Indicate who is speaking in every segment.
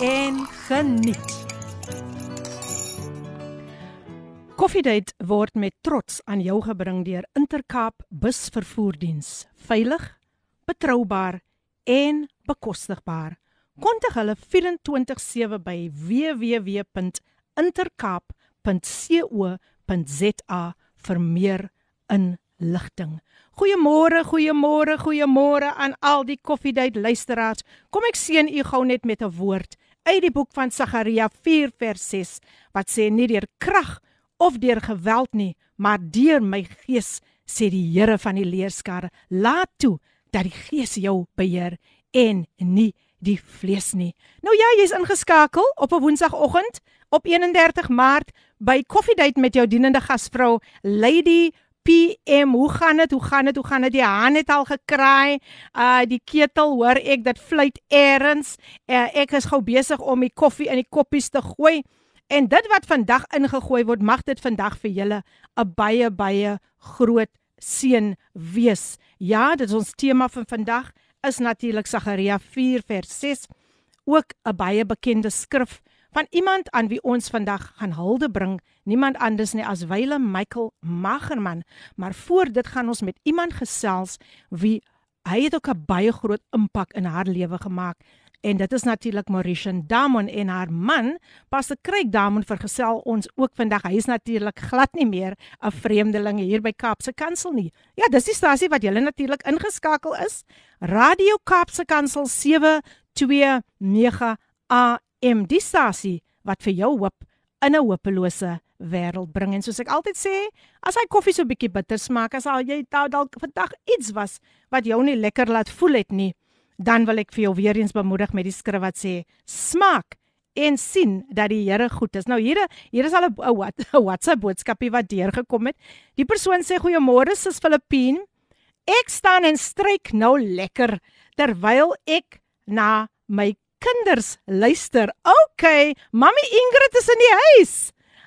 Speaker 1: en geniet. Koffiedייט word met trots aan jou gebring deur Intercape Busvervoerdiens. Veilig, betroubaar en bekostigbaar. Kontak hulle 24/7 by www.intercape.co.za vir meer inligting. Goeiemôre, goeiemôre, goeiemôre aan al die koffiedייט luisteraars. Kom ek seën u gou net met 'n woord uit die boek van Sagaria 4 vers 6 wat sê nie deur krag of deur geweld nie, maar deur my gees sê die Here van die leerskare. Laat toe dat die gees jou beheer en nie die vlees nie. Nou ja, jy's ingeskakel op 'n Woensdagoggend op 31 Maart by Koffiedייט met jou dienende gasvrou Lady PM. Hoe gaan dit? Hoe gaan dit? Hoe gaan dit? Die haan het al gekraai. Uh die ketel hoor ek dit fluit eers. Uh, ek is gou besig om die koffie in die koppies te gooi. En dit wat vandag ingegooi word, mag dit vandag vir julle 'n baie baie groot seën wees. Ja, dit is ons tema van vandag is natuurlik Sagaria 4 vers 6, ook 'n baie bekende skrif van iemand aan wie ons vandag gaan hulde bring, niemand anders nie as Willem Michael Magerman, maar voor dit gaan ons met iemand gesels wie hy het ook 'n baie groot impak in haar lewe gemaak. En dit is natuurlik Mauritian Damon en haar man, Pastor Craig Damon vergesel ons ook vandag. Hy is natuurlik glad nie meer 'n vreemdeling hier by Kaapse Kansel nie. Ja, dis die stasie wat julle natuurlik ingeskakel is. Radio Kaapse Kansel 729 AM. Die stasie wat vir jou hoop in 'n hopelose wêreld bring. En soos ek altyd sê, as hy koffie so bietjie bitter smaak, as al jy dalk vandag iets was wat jou nie lekker laat voel het nie, dan wil ek vir jou weer eens bemoedig met die skrif wat sê: Smaak en sien dat die Here goed is. Nou hier hier is al 'n wat WhatsApp boodskapie wat deurgekom het. Die persoon sê: "Goeiemôre, sis Filippine. Ek staan en stryk nou lekker terwyl ek na my kinders luister. OK, Mamy Ingrid is in die huis.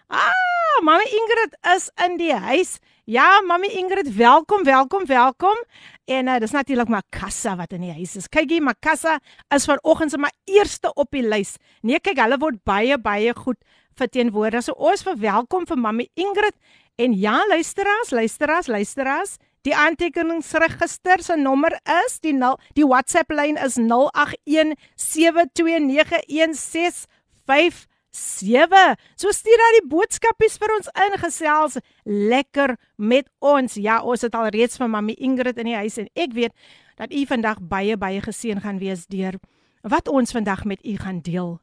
Speaker 1: Ah, Mamy Ingrid is in die huis. Ja, Mamy Ingrid, welkom, welkom, welkom. En uh, dis natuurlik Makassa wat in die huis is. Kyk hier, Makassa is vanoggend se maar eerste op die lys. Nee, kyk, hulle word baie baie goed verteenwoordig. So ons verwelkom vir Mamy Ingrid en ja, luisteraars, luisteraars, luisteraars. Die aantekeningsregister se nommer is die 0 die WhatsApp lyn is 0817291657 7. So stuur dan die boodskapies vir ons ingesels lekker met ons. Ja, ons het al reeds van Mamy Ingrid in die huis en ek weet dat u vandag baie baie geseën gaan wees deur wat ons vandag met u gaan deel.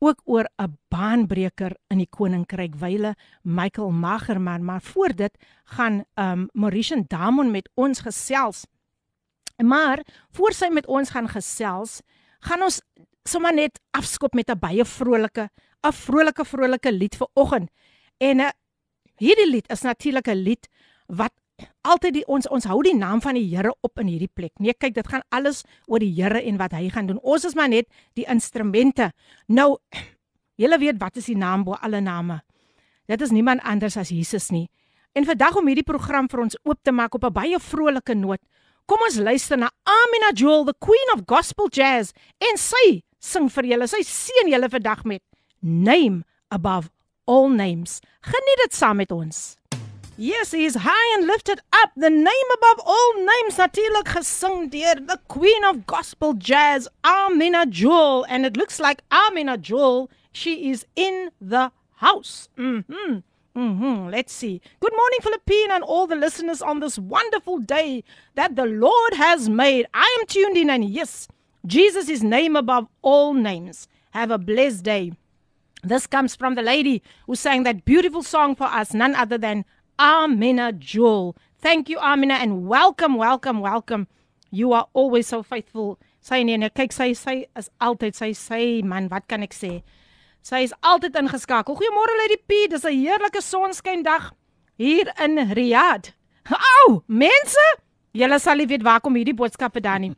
Speaker 1: Ook oor 'n baanbreker in die koninkryk wyle Michael Magerman, maar voor dit gaan um Mauritian Damon met ons gesels. Maar voor sy met ons gaan gesels, gaan ons sommer net afskop met 'n baie vrolike 'n vrolike vrolike lied vir oggend. En uh, hierdie lied is natuurlik 'n lied wat altyd die ons ons hou die naam van die Here op in hierdie plek. Nee, kyk, dit gaan alles oor die Here en wat hy gaan doen. Ons is maar net die instrumente. Nou, julle weet wat is die naam bo alle name? Dit is niemand anders as Jesus nie. En vandag om hierdie program vir ons oop te maak op 'n baie vrolike noot. Kom ons luister na Amina Jewel, the queen of gospel jazz, en sy sing vir julle. Sy seën julle vandag met name above all names. Geniet dit saam met ons. Yes, he is high and lifted up, the name above all names. Natuurlik gesing deur the queen of gospel jazz, Amina Jewel, and it looks like Amina Jewel, she is in the house. Mhm. Mhm. Let's see. Good morning Philippine and all the listeners on this wonderful day that the Lord has made. I am tuned in and yes, Jesus is name above all names. Have a blessed day. This comes from the lady who sang that beautiful song for us, none other than Amina Jewel. Thank you, Amina, and welcome, welcome, welcome. You are always so faithful Sy nee nee, kyk sy sy is altyd sy sy man, wat kan ek sê? Sy is altyd ingeskakel. Goeiemôre Lady P, dis 'n heerlike sonskyn dag hier in Riyadh. Au, mense, julle sal nie weet waar kom hierdie boodskap vandaan nie.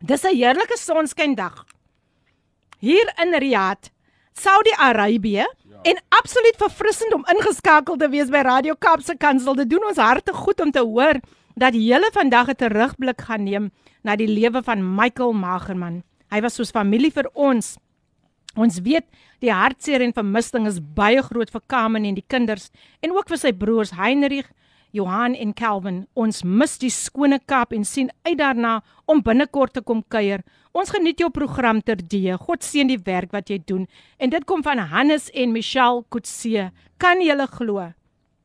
Speaker 1: Dis 'n heerlike sonskyn dag hier in Riyadh, Saudi-Arabië. En absoluut verfrissend om ingeskakel te wees by Radio Kaapse Kansel. Dit doen ons harte goed om te hoor dat julle vandag 'n terugblik gaan neem na die lewe van Michael Magerman. Hy was soos familie vir ons. Ons weet die hartseer en vermissing is baie groot vir Kamen en die kinders en ook vir sy broers Heinrich, Johan en Calvin. Ons mis die skone Kaap en sien uit daarna om binnekort te kom kuier. Ons geniet jou program terdee. God seën die werk wat jy doen. En dit kom van Hannes en Michelle Kutse. Kan jy glo?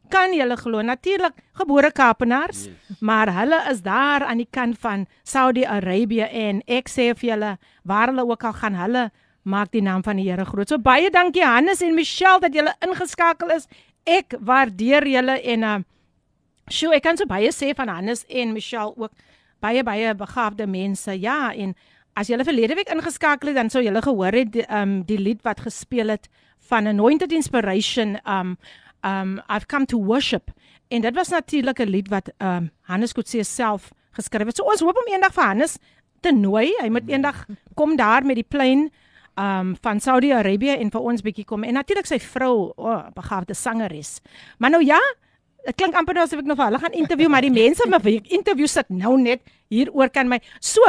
Speaker 1: kan julle glo natuurlik gebore Kaapenaars yes. maar hulle is daar aan die kant van Saudi-Arabië en ek sê vir julle waar hulle ook al gaan hulle maak die naam van die Here groot. So baie dankie Hannes en Michelle dat julle ingeskakel is. Ek waardeer julle en uh sjoe ek kan so baie sê van Hannes en Michelle ook baie baie begaafde mense. Ja en as julle verlede week ingeskakel het dan sou julle gehoor het die, um die lied wat gespeel het van Anointed Inspiration um um I've come to worship en dit was natuurlik 'n lied wat um Hannes Kutse self geskryf het. So ons hoop om eendag vir Hannes te nooi. Hy moet eendag kom daar met die plein um van Saudi-Arabië en vir ons bietjie kom. En natuurlik sy vrou, o, oh, begaafde sangeres. Maar nou ja, dit klink amper nou asof ek nog vir hulle gaan interview, maar die mense wat ek interview sit nou net hier oor kan my. So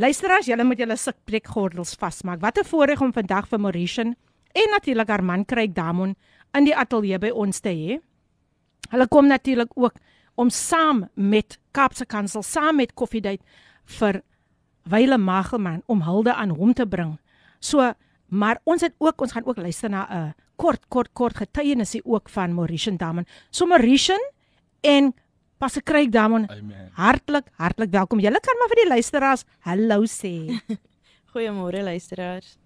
Speaker 1: Luisteraars, julle moet julle sukpreekgordels vasmaak. Wat 'n voorreg om vandag vir Mauritian en natuurlik haar man Craig Damon in die ateljee by ons te hê. Hulle kom natuurlik ook om saam met Kaapse Kansel, saam met Koffiedייט vir Wyle Magelman om hulde aan hom te bring. So, maar ons het ook ons gaan ook luister na 'n kort kort kort getuienisie ook van Mauritian Damon. So Mauritian en Passe Kreek Damon. Amen. Hartlik hartlik welkom. Julle kan maar vir die luisteraars hallo sê.
Speaker 2: Goeiemôre luisteraars.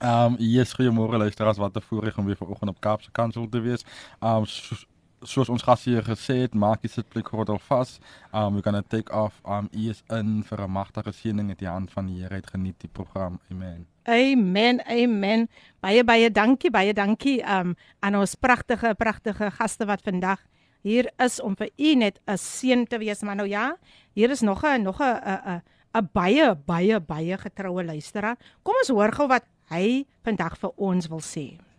Speaker 3: Ehm um, yes, goeiemôre luisteraars, wat 'n voorreg om weer vanoggend op Kaapse Kansel te wees. Ehm um, soos, soos ons gas hier gesê het, maak jy sit plek gordel vas. Um, going to take off. Um, is in vir 'n magtige seëning in die hand van die Here. Het geniet die program. Amen.
Speaker 1: Amen. Amen. Baie baie dankie, baie dankie um, aan ons pragtige pragtige gaste wat vandag hier is om vir u net 'n seën te wees. Maar nou ja, hier is nog 'n nog 'n 'n 'n baie baie baie getroue luisteraar. Kom ons hoor gou wat hy vandag vir ons wil sê.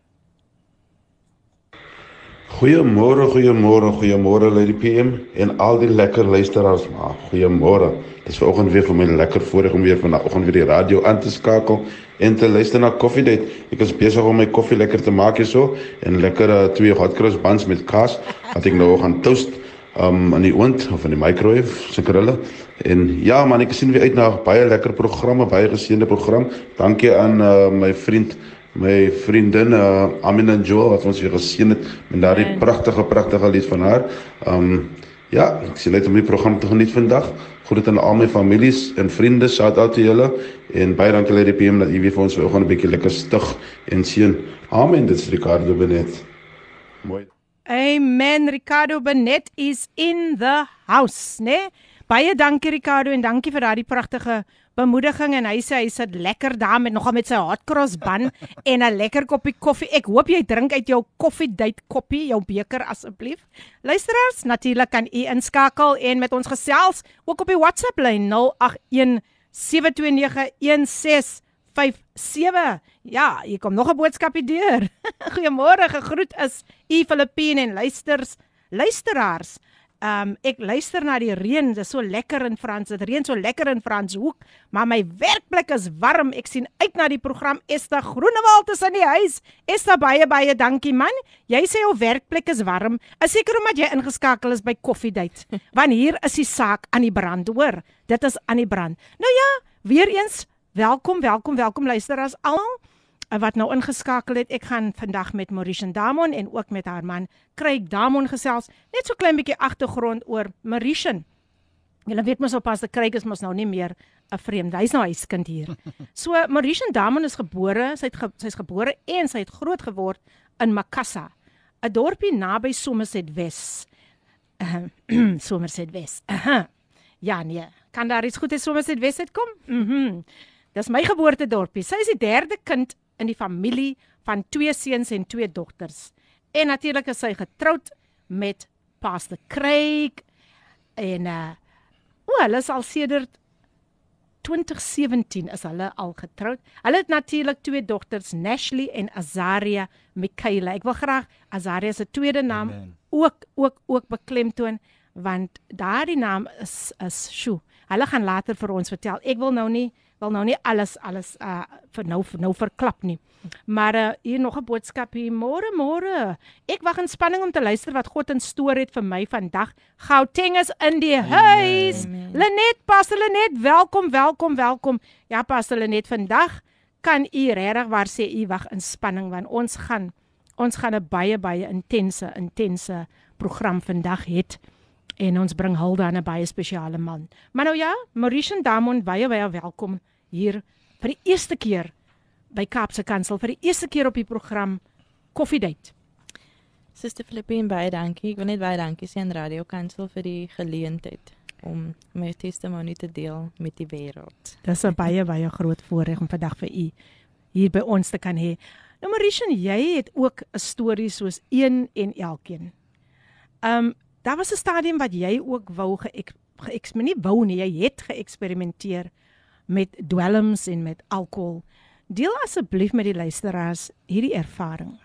Speaker 4: Goeiemôre, goeiemôre, goeiemôre Lady PM en al die lekker luisteraars. Maar goeiemôre. Dit is vanoggend weer vir my lekker voorreg om weer vanoggend weer die radio aan te skakel en te luister na Coffee Date. Ek is besig om my koffie lekker te maak hierso en lekker uh, twee hot cross buns met kaas wat ek nou gaan toast um in die oond of in die microwave seker hulle en ja man ek sien weer uit na baie lekker programme baie geseënde program dankie aan uh, my vriend my vriendin uh, Amina Joel wat ons weer geseën het met daardie pragtige pragtige lied van haar. Um ja ek sien net om die program te geniet vandag. Groet aan al my families en vriende shout out te julle. En baie dankie lê die PM dat u weer vir ons vanoggend 'n bietjie lekker stig en seën. Amen dit is Ricardo Benet.
Speaker 1: Mooi. Amen. Ricardo Benet is in the house, né? Baie dankie Ricardo en dankie vir daardie pragtige bemoediging en hy sê hy sit lekker daar met nogal met sy hot cross bun en 'n lekker koppie koffie. Ek hoop jy drink uit jou koffiedייט koppie, jou beker asseblief. Luisteraars, natuurlik kan u inskakel en met ons gesels ook op die WhatsApp lyn 081 729 57 Ja, hier kom nog 'n boodskapie deur. Goeiemôre, gegroet is u Filippine en luisters, luisteraars. Um ek luister na die reën, dit is so lekker in Frans. Dit reën so lekker in Franshoek, maar my werkplek is warm. Ek sien uit na die program Esta Groenewald is in die huis. Esta baie baie dankie man. Jy sê jou werkplek is warm. Is seker omdat jy ingeskakel is by Koffiedייט. Want hier is die saak aan die brand, hoor. Dit is aan die brand. Nou ja, weer eens Welkom, welkom, welkom luisteraars almal eh, wat nou ingeskakel het. Ek gaan vandag met Mauritian Damon en ook met haar man Craig Damon gesels. Net so klein bietjie agtergrond oor Mauritian. Julle weet mos op pas die Craig is mos nou nie meer 'n vreemde. Hy's nou huiskind hier. So Mauritian Damon is gebore, sy't ge, sy's gebore en sy het groot geword in Makassar, 'n dorpie naby Somerset Wes. Uh, Somerset Wes. Uh -huh. Ja nee, kan daar iets goed uit Wesheid kom? Mhm. Mm Dis my geboortedorpie. Sy is die derde kind in die familie van twee seuns en twee dogters. En natuurlik is sy getroud met Pastor Craig en uh o, hulle is al sedert 2017 is hulle al getroud. Hulle het natuurlik twee dogters, Nashley en Azaria Michaela. Ek wil graag Azaria se tweede naam
Speaker 3: Amen.
Speaker 1: ook ook ook beklemtoon want daardie naam is is sjo. Hulle gaan later vir ons vertel. Ek wil nou nie wil nou nie alles alles uh vir nou nou verklap nie. Maar uh, hier nog 'n boodskap hier. Môre môre. Ek wag in spanning om te luister wat God in stoor het vir my vandag. Gauteng is in die huis. Lenet, Pastor Lenet, welkom, welkom, welkom. Ja, Pastor Lenet, vandag kan u regtig waar sê u wag in spanning want ons gaan ons gaan 'n baie baie intense intense program vandag het en ons bring hulde aan 'n baie spesiale man. Maar nou ja, Mauritian Damon baie baie welkom hier vir die eerste keer by Kaapse Kansel vir die eerste keer op die program Coffee Date.
Speaker 2: Suster Filippine baie dankie. Ek wil net baie dankie sê aan Radio Kansel vir die geleentheid om my testimonie te deel met die wêreld.
Speaker 1: Dis 'n baie baie groot voorreg om vandag vir u hier by ons te kan hê. Nou Mauritian, jy het ook 'n storie soos een en elkeen. Um daar was 'n stadium wat jy ook wou geëk geëks nie wou nie, jy het geëksperimenteer met dwelms en met alkohol. Deel asseblief met die luisteraars hierdie ervaring.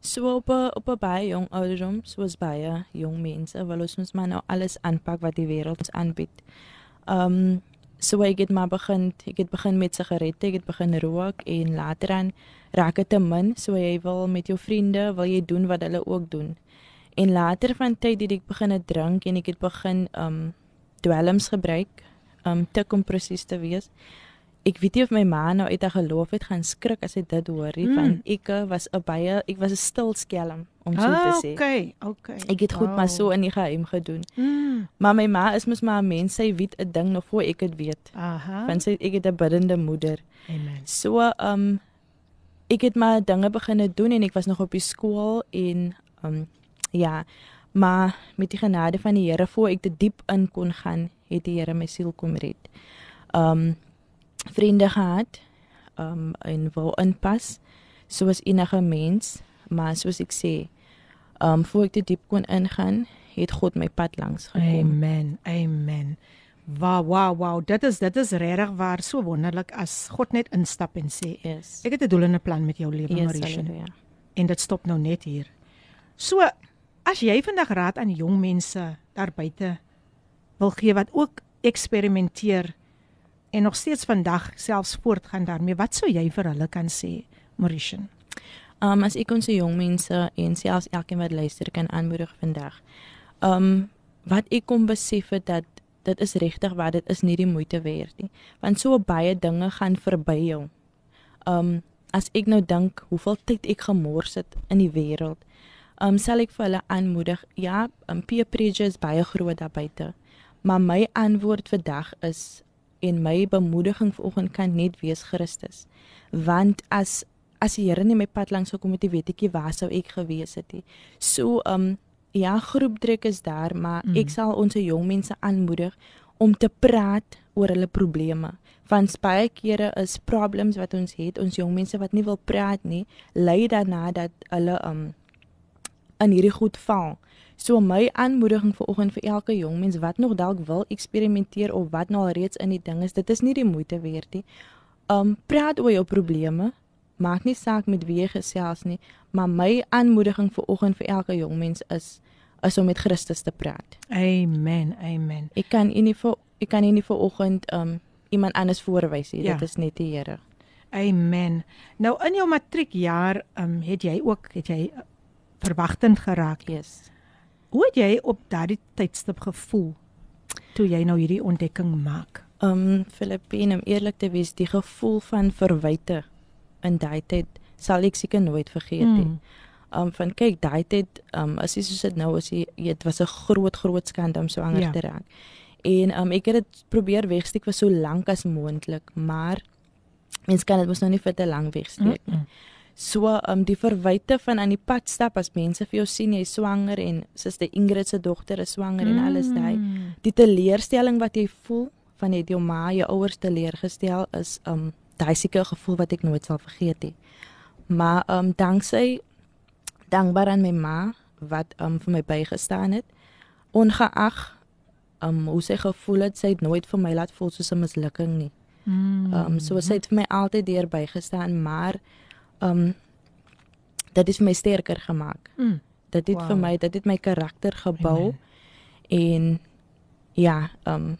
Speaker 2: So op 'n op 'n baie jong ouderdom, soos baie jong mense, wil ons ons maar nou alles aanpak wat die wêreld ons aanbied. Um so ek het maar begin, ek het begin met sigarette, ek het begin rook en later aan raak dit te min, so jy wil met jou vriende, wil jy doen wat hulle ook doen. En later van tyd het ek begin drink en ek het begin um dwelms gebruik, um te kom presies te wees. Ek weet nie of my ma nou uit haar geloof het gaan skrik as sy dit hoor nie,
Speaker 1: Mm.
Speaker 2: want ek uh, was 'n baie ek was 'n stil skelm om so te sê.
Speaker 1: Ah, okay, okay.
Speaker 2: Ek het goed maar so in die geheim gedoen.
Speaker 1: Mm.
Speaker 2: Maar my ma is mos maar 'n mens, sy weet 'n ding nog voor ek dit weet.
Speaker 1: Aha.
Speaker 2: Want sy ek het 'n biddende moeder.
Speaker 1: Amen.
Speaker 2: So um ek het maar dinge begine doen en ek was nog op die skool en um ja, maar met die genade van die Here voor ek te diep in kon gaan, het die Here my siel kom red. Um vriende gehad um en wou inpas soos enige mens, maar soos ek sê, um voor ek te diep kon ingaan, het God my pad langs gekom.
Speaker 1: Amen. Amen. Wow, wow, wow. Dit is dit is regtig waar so wonderlik as God net instap en sê,
Speaker 2: Yes.
Speaker 1: ek het 'n doel en 'n plan met jou lewe,
Speaker 2: Yes,
Speaker 1: Mauritian.
Speaker 2: halleluja.
Speaker 1: En dit stop nou net hier. So, as jy vandag raad aan jong mense daar buite wil gee wat ook eksperimenteer en nog steeds vandag selfs voortgaan daarmee, wat sou jy vir hulle kan sê, Mauritian?
Speaker 2: Um as ek ons jong mense en selfs elkeen wat luister kan aanmoedig vandag. Um wat ek kom besef het dat dit is regtig wat dit is nie die moeite werd nie. Want so baie dinge gaan verby jou. Um as ek nou dink hoeveel tyd ek gemors het in die wêreld. Um sal ek vir hulle aanmoedig, ja, um, peer pressure is baie groot daar buite. Maar my antwoord vandag is en my bemoediging vanoggend kan net wees Christus. Want as as die Here nie my pad langs gekom het, weet ek nie waar sou ek gewees het nie. So um ja, groepdruk is daar, maar mm. ek sal ons jong mense aanmoedig om te praat oor hulle probleme. Want baie kere is problems wat ons het, ons jong mense wat nie wil praat nie, lei daarna dat hulle um in hierdie goed val. So my aanmoediging vanoggend vir elke jong mens wat nog dalk wil eksperimenteer of wat nou al reeds in die ding is, dit is nie die moeite werd nie. Um praat oor jou probleme. Maak nie saak met wie jy gesels nie, maar my aanmoediging vanoggend vir elke jong mens is is om met Christus te praat.
Speaker 1: Amen. Amen.
Speaker 2: Ek kan u nie vir ek kan u nie vanoggend um iemand anders voorwys nie.
Speaker 1: Ja.
Speaker 2: Dit is net die Here.
Speaker 1: Amen. Nou in jou matriekjaar, um, het jy ook het jy verwagtend geraak.
Speaker 2: Yes.
Speaker 1: Hoe het jy op daardie tydstip gevoel toe jy nou hierdie ontdekking maak?
Speaker 2: Um Filippine, om eerlik te wees, die gevoel van verwyte in daai tyd sal ek seker nooit vergeet nie.
Speaker 1: Mm.
Speaker 2: Um van kyk, daai tyd um as jy soos dit nou is, jy- dit was 'n groot groot skande om so ander
Speaker 1: Ja.
Speaker 2: te raak. En um ek het dit probeer wegsteek vir so lank as moontlik, maar mens kan dit mos nou nie vir te lank wegsteek nie.
Speaker 1: Mm-mm.
Speaker 2: So um die verwyte van aan die pad stap as mense vir jou sien jy swanger en suster Ingrid se dogter is swanger mm. en alles daai. Die teleurstelling wat jy voel van het jou ma jou ouers teleurgestel is um daai seker gevoel wat ek nooit sal vergeet nie. Maar um danksy dankbaar aan my ma wat um vir my bygestaan het. Ongeag um hoe sy gevoel het, sy het nooit vir my laat voel soos 'n mislukking nie.
Speaker 1: Mm.
Speaker 2: Um so sy het vir my altyd deur bygestaan, maar um dit het my sterker gemaak.
Speaker 1: Mm.
Speaker 2: Dit het
Speaker 1: Wow.
Speaker 2: vir my dit het my karakter gebou
Speaker 1: Amen.
Speaker 2: en ja, um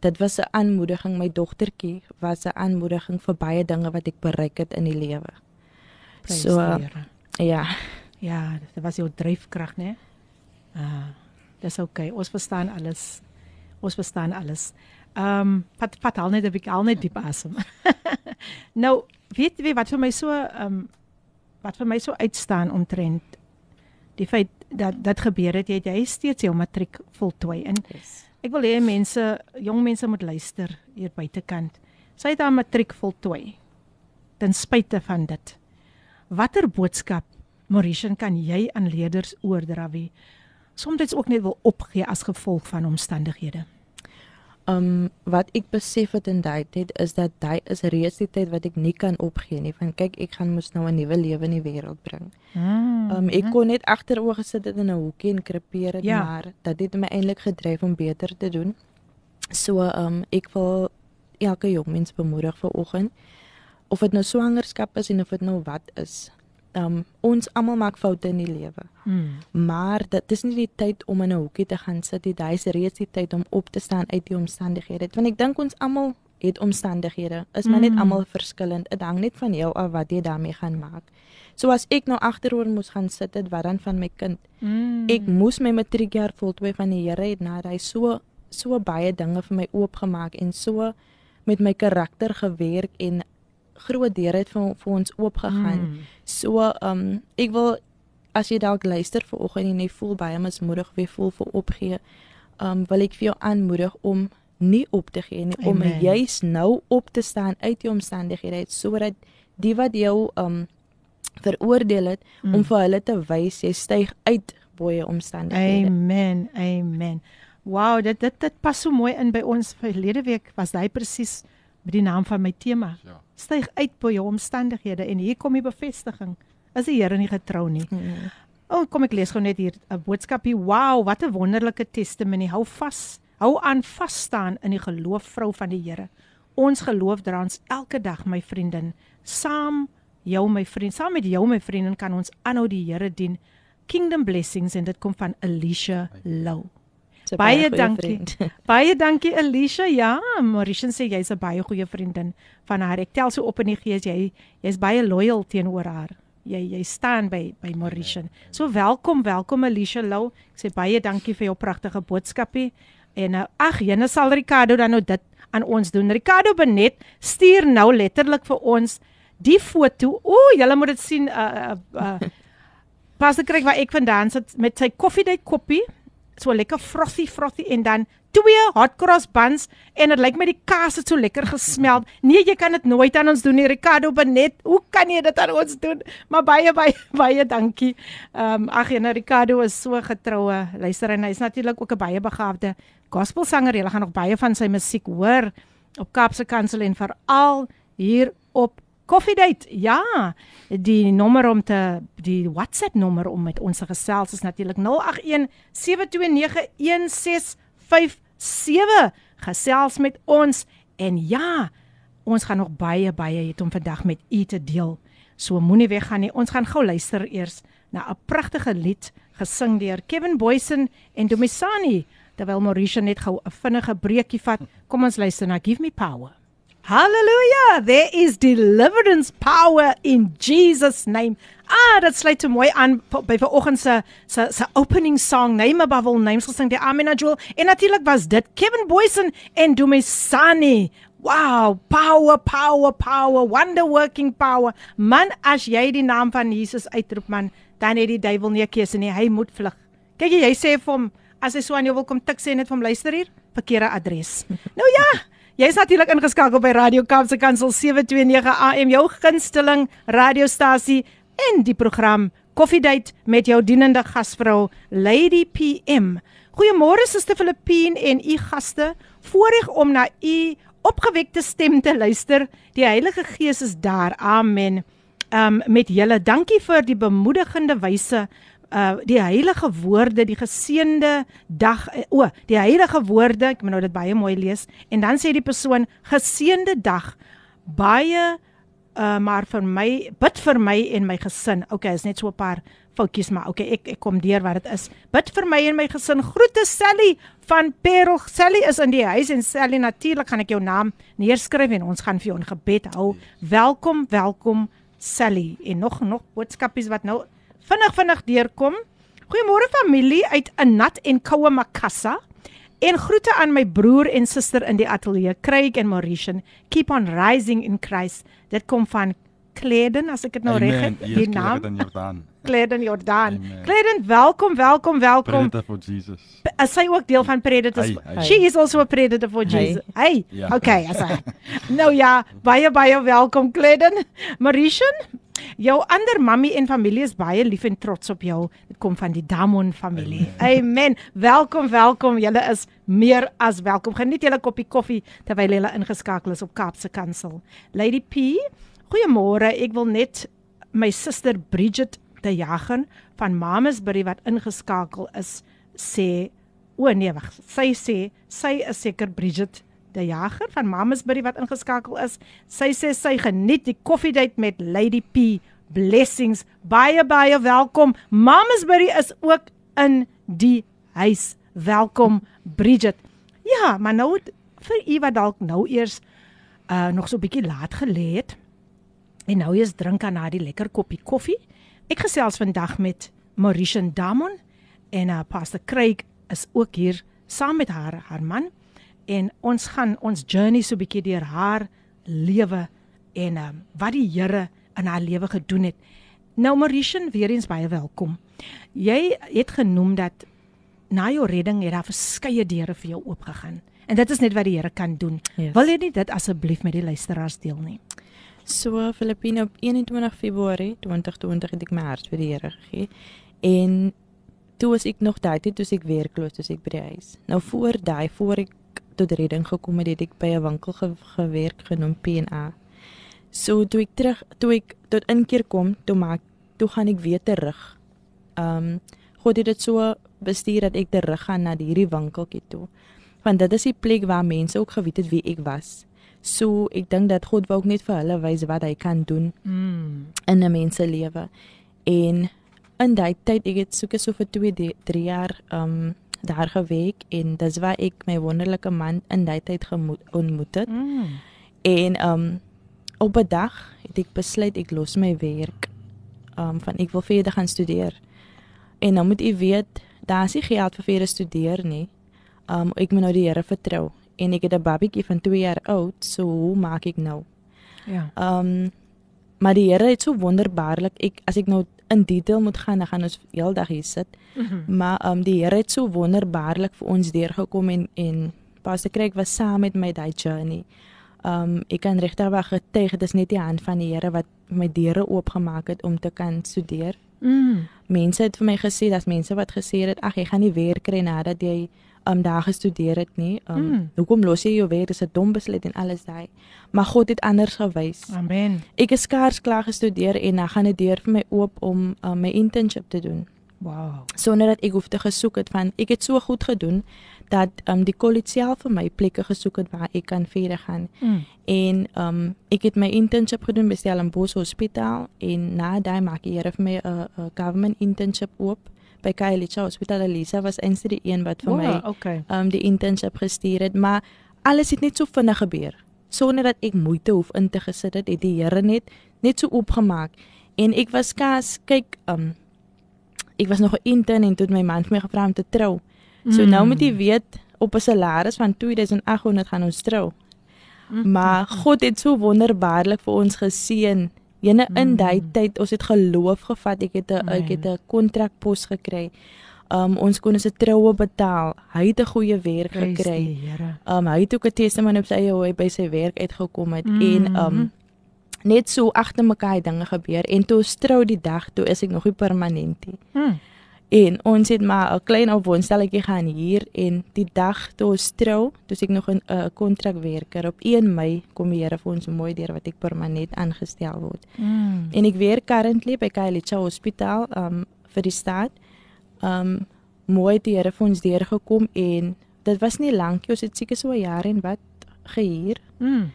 Speaker 2: dit was 'n aanmoediging my dogtertjie was 'n aanmoediging vir baie dinge wat ek bereik het in die lewe. So
Speaker 1: Here.
Speaker 2: ja,
Speaker 1: Ja, dit was jou dryfkrag, né? Ah, dis oukei. Okay. Ons verstaan alles. Ons verstaan alles. Ehm, um, pat pat al net 'n bietjie al net diep asem. nou, weet jy wat vir my so ehm um, wat vir my so uitstaan omtrent die feit dat dat gebeur het jy het jy steeds jou matriek voltooi en
Speaker 2: yes.
Speaker 1: ek wil hê mense, jong mense moet luister hier buitekant. Sy het haar matriek voltooi. Ten spyte van dit. Watter boodskap Mauritian kan jy aan leerders oordra wie soms ook net wil opgee as gevolg van omstandighede?
Speaker 2: Um wat ek besef het in daai tyd is dat daai is reeds die tyd wat ek nie kan opgee nie. Van kyk, ek gaan mos nou 'n nuwe lewe in die wêreld bring.
Speaker 1: Mm.
Speaker 2: Um ek kon net agteroor gesit het in 'n hoekie en krepeer het,
Speaker 1: Ja.
Speaker 2: maar dit het my eintlik gedryf om beter te doen. So um ek wil elke jong mens bemoedig vir oggend of dit nou swangerskap is en of dit nou wat is. Um ons almal maak foute in die lewe.
Speaker 1: Mm.
Speaker 2: Maar dit is nie die tyd om in 'n hoekie te gaan sit nie. Dit is reeds die tyd om op te staan uit die omstandighede. Want ek dink ons almal het omstandighede. Is maar net
Speaker 1: Mm.
Speaker 2: almal verskillend. Dit hang net van jou af wat jy daarmee gaan maak. So as ek nou agteroor moes gaan sit, dit wat dan van my kind.
Speaker 1: Mm.
Speaker 2: Ek moes my matriekjaar voltooi van die Here het nadat hy so so baie dinge vir my oopgemaak en so met my karakter gewerk en groot deure het vir, vir ons oopgegaan.
Speaker 1: Mm.
Speaker 2: So, um ek wil as jy dalk luister vir oggend en jy voel baie mismoedig of jy voel vir opgee, um wil ek vir jou aanmoedig om nie op te gee nie, om
Speaker 1: Amen.
Speaker 2: juis nou op te staan uit die omstandighede uit sodat die wat jou um veroordeel het
Speaker 1: Mm.
Speaker 2: om vir hulle te wys jy styg uit boye omstandighede.
Speaker 1: Amen. Amen. Wow, dit dit dit pas so mooi in by ons verlede week was hy presies met die naam van my tema.
Speaker 3: Ja.
Speaker 1: Styg uit by jou omstandighede en hier kom die bevestiging. Is die Here nie getrou nie?
Speaker 2: Mm.
Speaker 1: O, oh, kom ek lees gou net hier 'n boodskapie. Wow, wat 'n wonderlike testimony. Hou vas. Hou aan vas staan in die geloof vrou van die Here. Ons geloof dra ons elke dag, my vriendin. Saam jou my vriend, saam met jou my vriendin kan ons aanhou die Here dien. Kingdom blessings en dit kom van Alicia Lou.
Speaker 2: So
Speaker 1: Baie
Speaker 2: goeie
Speaker 1: dankie.
Speaker 2: vriend.
Speaker 1: Baie dankie Alicia. Ja, Mauritius sê jy's 'n baie goeie vriendin van haar. Ek tel so op in die gees jy jy's baie loyal teenoor haar. Jy jy staan by by Mauritius. So welkom, welkom Alicia Lou. Ek sê baie dankie vir jou pragtige boodskapie. En uh, ag, jene sal Ricardo dan nou dit aan ons doen. Ricardo Benet stuur nou letterlik vir ons die foto. O, julle moet dit sien. Uh, uh, uh, pas ek kry waar ek vandaan sit met sy koffiedייט koppie so lekker frothy frothy en dan twee hot cross buns en dit lyk my die kaas het so lekker gesmelt. Nee, jy kan dit nooit aan ons doen nie, Ricardo Benet. Hoe kan jy dit aan ons doen? Maar baie baie baie dankie. Ehm um, ag ja, Ricardo is so getroue luister en hy's natuurlik ook 'n baie begaafde gospelsanger. Jy gaan nog baie van sy musiek hoor op Kaapse Kansel en veral hier op Coffee Date. Ja, die nommer om te die WhatsApp nommer om met ons gesels is natuurlik 081 729 1657. Gesels met ons en ja, ons gaan nog baie baie het om vandag met u te deel. So moenie weggaan nie. Ons gaan gou luister eers na 'n pragtige lied gesing deur Kevin Boysen en Domisani terwyl Mauricio net gou 'n vinnige breekie vat. Kom ons luister na Give Me Power. Hallelujah! There is deliverance power in Jesus name. Ah, dit sluit te mooi aan by vanoggend se se se opening song Name Above All Names gesing deur Amina Jewel en natuurlik was dit Kevin Boysen en Dumisani. Wow, power, power, power, wonder working power. Man, as jy die naam van Jesus uitroep man, dan het die duiwel nie 'n keuse nie. Hy moet vlug. Kyk jy, jy sê vir hom as hy so aan jou wil kom tik sê net vir hom luister hier, verkeerde adres. nou ja, Jy's natuurlik ingeskakel by Radio Kaapse Kansel 729 AM, jou gunsteling radiostasie en die program Koffiedייט met jou dienende gasvrou Lady PM. Goeiemôre Suster Filippine en u gaste. Voorreg om na u opgewekte stem te luister. Die Heilige Gees is daar. Amen. Um met julle dankie vir die bemoedigende wyse uh die heilige woorde, die geseënde dag o, oh, die heilige woorde, ek moet nou dit baie mooi lees en dan sê die persoon geseënde dag. Baie uh maar vir my bid vir my en my gesin. Okay, is net so 'n paar foutjies maar okay, ek ek kom deur wat dit is. Bid vir my en my gesin. Groete Sally van Perel. Sally is in die huis en Sally natuurlik gaan ek jou naam neerskryf en ons gaan vir jou 'n gebed hou. Welkom, welkom Sally. En nog nog boodskapies wat nou vinnig vinnig deurkom. Goeiemôre familie uit 'n nat en koue Makassa. En groete aan my broer en suster in die ateljee, Craig en Mauritian. Keep on rising in Christ. Dit kom van Kleden as ek dit nou reg het,
Speaker 3: die
Speaker 1: naam.
Speaker 3: Kleden Jordan.
Speaker 1: Kleden Jordan.
Speaker 3: Amen.
Speaker 1: Kleden, welkom, welkom, welkom.
Speaker 3: Predator for Jesus.
Speaker 1: Is sy ook deel van Predators?
Speaker 3: Hy, hy.
Speaker 1: She is also a predator for. Jesus. Hey.
Speaker 3: Ja.
Speaker 1: Okay, as hy. Nou ja, baie baie welkom Kleden. Mauritian, jou ander mammy en familie is baie lief en trots op jou. Dit kom van die Damon familie. Amen. Welkom, welkom. Julle is meer as welkom. Geniet julle koppie koffie terwyl julle ingeskakel is op Kaapse Kansel. Lady P, goeiemôre. Ek wil net my suster Bridget de Jager van Mamasbury wat ingeskakel is sê o nee wag sy sê sy is seker Bridget de Jager van Mamasbury wat ingeskakel is sy sê sy geniet die koffiedייט met Lady P blessings baie baie welkom Mamasbury is ook in die huis welkom Bridget ja maar nou vir u wat dalk nou eers uh nog so 'n bietjie laat gelê het en nou eers drink aan na die lekker koppie koffie Ek gesels vandag met Mauritian Damon en uh, Pastor Craig is ook hier saam met haar haar man en ons gaan ons journey so 'n bietjie deur haar lewe en um, wat die Here in haar lewe gedoen het. Nou Mauritian, weer eens baie welkom. Jy het genoem dat na jou redding het daar verskeie deure vir jou oopgegaan. En dit is net wat die Here kan doen.
Speaker 2: Yes.
Speaker 1: Wil jy nie dit asseblief met die luisteraars deel nie?
Speaker 2: So Filippine op 21 Februarie 2020 het ek my hart vir die Here gegee. En toe was ek nog daai tyd toe was ek werkloos, toe ek by die huis. Nou voor daai voor ek tot redding gekom het, het ek by 'n winkel ge gewerk genoem P&A. So toe ek terug toe ek tot inkeer kom, toe maak toe gaan ek weer terug. Um God het dit so bestuur dat ek terug gaan na hierdie winkeltjie toe. Want dit is die plek waar mense ook geweet het wie ek was. So ek dink dat God wou ook net vir hulle wys wat hy kan doen
Speaker 1: Mm.
Speaker 2: in 'n mens se lewe. En in daai tyd ek het soeke so vir 2 3 jaar um daar gewerk en dis waar ek my wonderlike man in daai tyd ontmoet het.
Speaker 1: Mm.
Speaker 2: En um op 'n dag het ek besluit ek los my werk. Um van ek wil verder gaan studeer. En nou moet u weet, daar is nie geld vir verder studeer nie. Um ek moet nou die Here vertrou en ek het 'n babietjie van 2 jaar oud, so hoe maak ek nou?
Speaker 1: Ja.
Speaker 2: Um maar die Here het so wonderbaarlik ek as ek nou in detail moet gaan, dan gaan ons heeldag hier sit.
Speaker 1: Mhm.
Speaker 2: Maar um die Here het so wonderbaarlik vir ons deurgekom en en Pastor Craig was saam met my daai journey. Um ek kan regtig wel getuig, dit is net die hand van die Here wat my deure oopgemaak het om te kan studeer.
Speaker 1: Mm.
Speaker 2: Mense het vir my gesê, daar's mense wat gesê het, ag jy gaan nie werk kry nadat jy um daar gestudeer het nie. Um
Speaker 1: Mm.
Speaker 2: hoekom los jy jou werk? Dis 'n dom besluit en alles daai. Maar God het anders gewys.
Speaker 1: Amen.
Speaker 2: Ek is skaars klaar gestudeer en dan gaan dit deur vir my oop om um, my internship te doen
Speaker 1: Wow.
Speaker 2: sonder dat ek hoef te gesoek het van ek het so goed gedoen dat um, die kollege self vir my plekke gesoek het waar ek kan verder gaan
Speaker 1: Mm.
Speaker 2: en um, ek het my internship gedoen by Stellenbosch Hospitaal en na daai maak die Here vir my 'n 'n government internship oop by KLH Hospitaal Elisa was eintlik die een wat vir my
Speaker 1: Wow, okay.
Speaker 2: um die internship gestuur het, maar alles het net so vinnig gebeur. Sonder dat ek moeite hoef in te gesit het, het die Here net net so oopgemaak. En ek was kas, kyk, um ek was nog 'n intern en toe het my man vir my gevra om te trou. So
Speaker 1: Mm.
Speaker 2: nou moet jy weet op 'n salaris van 2800 gaan ons trou.
Speaker 1: Mm.
Speaker 2: Maar God het so wonderbaarlik vir ons geseën. Jene in
Speaker 1: Mm.
Speaker 2: daai tyd, ons het geloof gevat. Ek het 'n ek het 'n kontrakpos gekry. Um ons kon ons troue betaal. Hy het 'n goeie werk
Speaker 1: Prys
Speaker 2: gekry. Um hy het ook 'n testimonie op sy eie hoe hy by sy werk uitgekom het
Speaker 1: Mhm.
Speaker 2: en um net so agter mekaar dinge gebeur en toe ons trou die dag toe is ek nog nie permanent nie.
Speaker 1: Mm.
Speaker 2: En ons het maar 'n klein op woonstelletjie gaan hier en die dag toe ons trou, toe ek nog 'n uh, kontrakwerker op 1 Mei kom die Here vir ons mooi deur wat ek permanent aangestel word.
Speaker 1: Mm.
Speaker 2: En ek werk currently by Kailicha Hospitaal um vir die staat. Um mooi die Here vir ons deurgekom en dit was nie lank, ons het seker so 'n jaar en wat gehuur.
Speaker 1: Mm.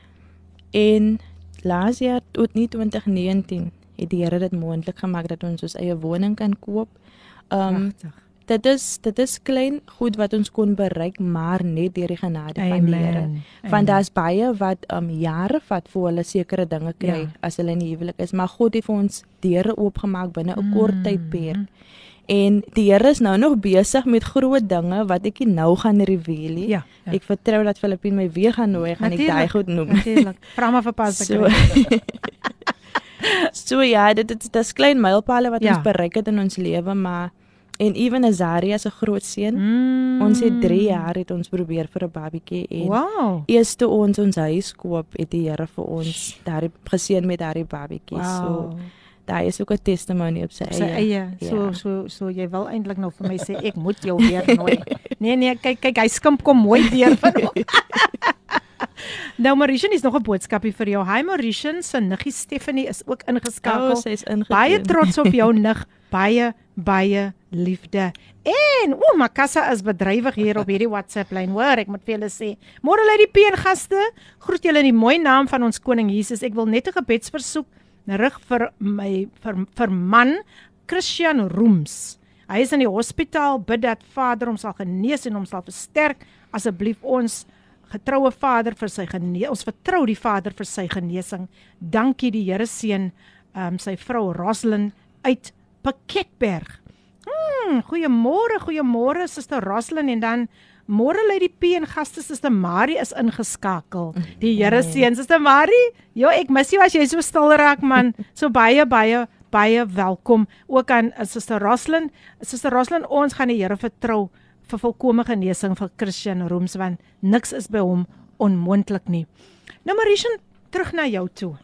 Speaker 2: En laas jaar tot nie 2019 het die Here dit moontlik gemaak dat ons ons eie woning kan koop. Um
Speaker 1: Pragtig.
Speaker 2: dit is dit is klein goed wat ons kon bereik, maar net deur die genade van die Here.
Speaker 1: Amen.
Speaker 2: Want daar's baie wat um jare vat voor hulle sekere dinge kry
Speaker 1: Ja.
Speaker 2: as hulle in die huwelik is, maar God het vir ons deure oopgemaak binne 'n kort
Speaker 1: Mm.
Speaker 2: tydperk. En die Here is nou nog besig met groot dinge wat ek nou gaan reveal.
Speaker 1: Ja, ja.
Speaker 2: Ek vertrou dat Filippine my weer gaan nooi, gaan ek daai
Speaker 1: Natuurlijk,
Speaker 2: goed noem.
Speaker 1: Natuurlik. Vra maar vir pas te
Speaker 2: So. so ja, dit dit dis klein mylpale wat
Speaker 1: Ja.
Speaker 2: ons bereik het in ons lewe, maar en ewen Azaria se groot seun.
Speaker 1: Mm.
Speaker 2: Ons het 3 jaar het ons probeer vir 'n babietjie en
Speaker 1: Wow.
Speaker 2: eers toe ons ons huis koop, het die Here vir ons daardie geseën met daardie babietjie.
Speaker 1: Wow.
Speaker 2: So daar is ook 'n testimony op sy
Speaker 1: sy
Speaker 2: eie.
Speaker 1: eie. So
Speaker 2: Ja.
Speaker 1: so so jy wil eintlik nou vir my sê ek moet jou weer nooi. Nee nee, kyk kyk hy skimp kom mooi deur van hom. nou Marishan is nog 'n boodskapie vir jou. Hi Marishan, se niggie Stephanie is ook ingeskakel.
Speaker 2: Oh, sy's ingedoen.
Speaker 1: baie trots op jou nig. Baie baie liefde. En o, Makassa is bedrywig hier op hierdie WhatsApp lyn. Hoor, ek moet vir julle sê. Môre lê die P en gaste. Groet julle in die mooi naam van ons koning Jesus. Ek wil net 'n gebedsversoek rig vir my vir, vir man Christian Rooms. Hy is in die hospitaal. Bid dat Vader hom sal genees en hom sal versterk. Asseblief ons getroue Vader vir sy genesing. Ons vertrou die Vader vir sy genesing. Dankie die Here seën ehm um, sy vrou Roslyn uit Piketberg. Hmm, goeiemôre, goeiemôre Suster Roslyn en dan môre lê die P en gaste Suster Marie is ingeskakel. Die Here seën Suster Marie. Ja, ek mis jou as jy so stil raak man. So baie baie baie welkom ook aan uh, Suster Roslyn. Suster Roslyn, ons gaan die Here vertrou vir volkomme genesing vir Christian Rooms want niks is by hom onmoontlik nie. Nou Marishan, terug na jou toe.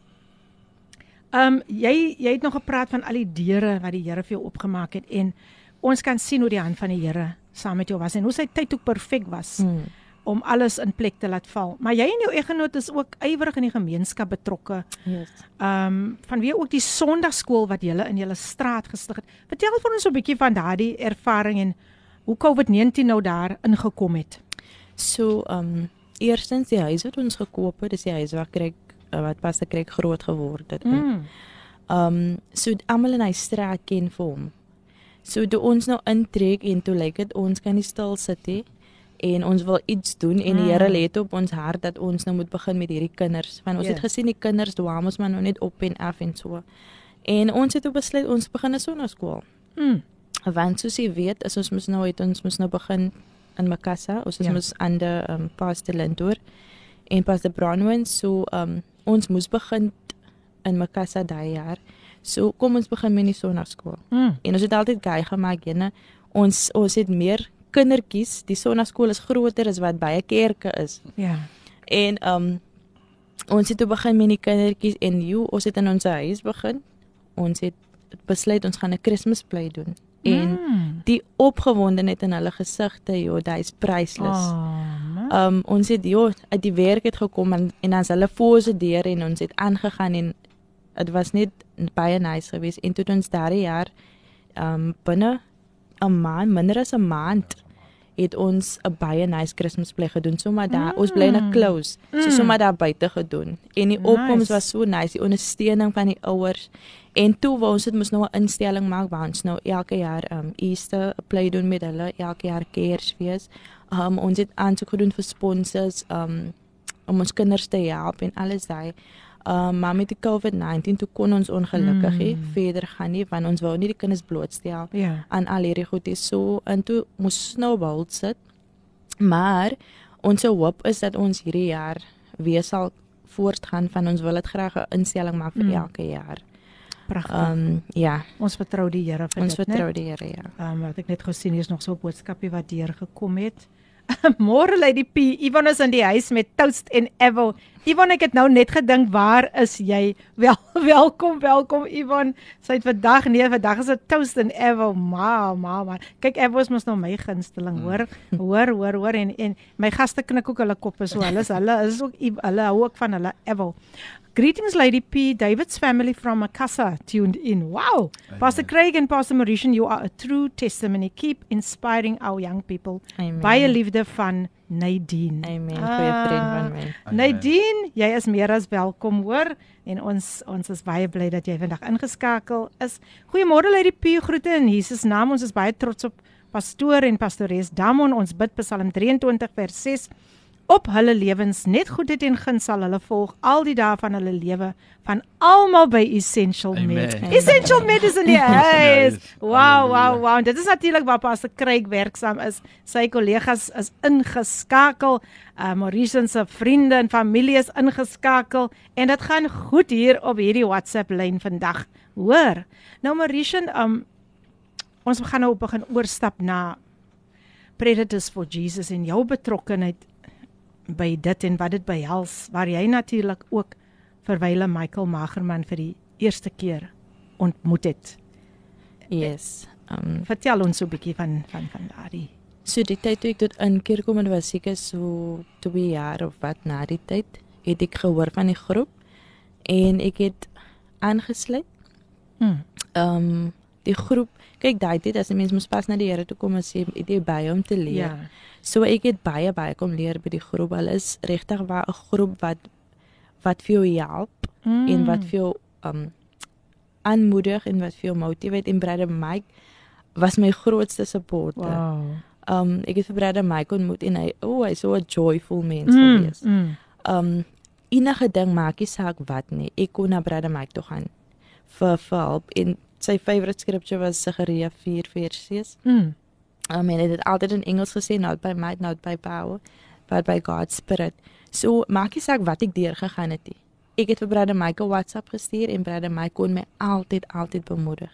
Speaker 1: Ehm um, jy jy het nog gepraat van al die deure wat die Here vir jou oopgemaak het en ons kan sien hoe die hand van die Here saam met jou was en hoe sy tyd ook perfek was
Speaker 2: Hmm.
Speaker 1: om alles in plek te laat val. Maar jy en jou eggenoot is ook ywerig in die gemeenskap betrokke.
Speaker 2: Yes.
Speaker 1: Ehm um, vanweë ook die Sondagskool wat julle in julle straat gestig het. Vertel vir ons 'n bietjie van daardie ervaring en hoe COVID-19 nou daar ingekom het.
Speaker 2: So, um eerstens die huis wat ons gekoop het, dis die huis waar ek uh, wat pas ek groot geword het. Mm.
Speaker 1: Mm.
Speaker 2: Um so almal in hy straat ken vir hom. So toe ons nou intrek en toe lyk dit ons kan nie stil sit nie en ons wil iets doen en die Here
Speaker 1: Mm.
Speaker 2: lê dit op ons hart dat ons nou moet begin met hierdie kinders. Want ons
Speaker 1: Ja.
Speaker 2: het gesien die kinders dwaam ons maar nou net op en af en so. En ons het toe besluit ons begin 'n sonnaskool.
Speaker 1: Mm.
Speaker 2: Want soos jy weet, is ons mos nou het ons mos nou begin in Makassa. Ons is
Speaker 1: Ja.
Speaker 2: mos aan die um, Pastor Lindor en Pastor Bronwyn so um, ons moes begin in Makassa daai jaar. So kom ons begin met die sonnaskool.
Speaker 1: Mm.
Speaker 2: En ons het altyd gey gemaak, jene. Ons ons het meer kindertjies. Die sonnaskool is groter as wat baie kerke is.
Speaker 1: Ja.
Speaker 2: En um ons het toe begin met die kindertjies en jy ons het in ons huis begin. Ons het besluit ons gaan 'n Kersfeesplay doen. En
Speaker 1: mm.
Speaker 2: die opgewondenheid in hulle gesigte, joh, dit is prysloos.
Speaker 1: Oh, man.
Speaker 2: Um ons het joh uit die werk het gekom en en dan's hulle voor se deur en ons het aangegaan en dit was net baie nice geweest en toe ons daardie jaar um binne 'n maand, minder as 'n maand het ons 'n baie nice Kersfeesplek gedoen. Sommer daar, mm. ons bly in 'n close. So
Speaker 1: Mm.
Speaker 2: sommer daar buite gedoen. En die opkoms
Speaker 1: Nice.
Speaker 2: was so nice, die ondersteuning van die ouers. En toe wou ons dit mos nou 'n instelling maak waar ons nou elke jaar um Easter 'n play doen met hulle, elke jaar Kersfees. Um ons het aansoek gedoen vir sponsors um om ons kinders te help en alles daai. Um maar met die COVID-19 toe kon ons ongelukkig
Speaker 1: Mm.
Speaker 2: verder gaan nie want ons wou nie die kinders blootstel
Speaker 1: ja.
Speaker 2: aan al hierdie goedes so en toe moes snowball sit. Maar ons hoop is dat ons hierdie jaar weer sal voortgaan van ons wil dit graag 'n instelling maak vir
Speaker 1: Mm.
Speaker 2: elke jaar.
Speaker 1: Pragtig.
Speaker 2: Ehm um, ja,
Speaker 1: ons vertrou die Here vir
Speaker 2: ons
Speaker 1: dit,
Speaker 2: vertrou
Speaker 1: né?
Speaker 2: die Here ja.
Speaker 1: Ehm um, wat ek net gesien is nog so 'n boodskapie wat deurgekom het. Môre lê die P. Ivan is in die huis met toast en avo Ivan, ek het nou net gedink, waar is jy? Wel, welkom, welkom Ivan. Sy het vandag nee, vandag is 'n toast en Evo, ma, ma, ma. Kyk, Evo is mos nou my gunsteling, hoor. Hoor, hoor, hoor en en my gaste knik ook hulle koppe so. Hulle is hulle is ook hulle hou ook van hulle Evo. Greetings, Lady P. David's family from Macassar tuned in. Wow. Amen. Pastor Craig and Pastor Mauritian, you are a true testimony. Keep inspiring our young people.
Speaker 2: Amen.
Speaker 1: Baie liefde van Nadine.
Speaker 2: Amen. Goeie ah, vriend van my.
Speaker 1: Nadine, jy is meer as welkom, hoor. En ons ons is baie bly dat jy vandag ingeskakel is. Goeiemôre Lady P. Groete in Jesus naam. Ons is baie trots op pastoor en pastoores Damon. Ons bid Psalm 23 vers 6 op hulle lewens net goedheid en guns sal hulle volg al die dae van hulle lewe van almal by Essential Med. Essential Med is in die huis. Wow, wow, wow. Dit is natuurlik waar Pastor Craig werksaam is. Sy kollegas is ingeskakel. Uh Mauritius se vriende en familie is ingeskakel en dit gaan goed hier op hierdie WhatsApp lyn vandag. Hoor. Nou Mauritius, um ons gaan nou begin oorstap na Predators for Jesus en jou betrokkeheid by dit en wat dit behels waar jy natuurlik ook verwyle Michael Magerman vir die eerste keer ontmoet het.
Speaker 2: Yes.
Speaker 1: Um vertel ons so 'n bietjie van van van daardie.
Speaker 2: So die tyd toe ek tot inkeer kom en was seker so 2 jaar of wat na die tyd het ek gehoor van die groep en ek het aangesluit.
Speaker 1: Hmm.
Speaker 2: Um die groep kyk daai dit as 'n mens mos pas na die Here toe kom as jy dit by hom te leer.
Speaker 1: Ja.
Speaker 2: So ek het baie baie kom leer by die groep. Hulle is regtig 'n groep wat wat vir jou help
Speaker 1: mm.
Speaker 2: en wat vir jou um aanmoedig en wat vir jou motiveer en Brother Mike was my grootste supporter.
Speaker 1: Wow.
Speaker 2: Um ek het vir Brother Mike ontmoet en hy o, oh, hy's so 'n joyful mens
Speaker 1: mm,
Speaker 2: gewees.
Speaker 1: Mm.
Speaker 2: Um enige ding maak nie saak wat nie. Ek kon na Brother Mike toe gaan vir vir help en sy favorite scripture was Sagaria 4 versies.
Speaker 1: Mm.
Speaker 2: Um, en het altyd in Engels gesê not by might not by power but by God's spirit. So maak nie saak wat ek deur gegaan het nie. Ek het vir Brother Michael WhatsApp gestuur en Brother Michael kon my altyd altyd bemoedig.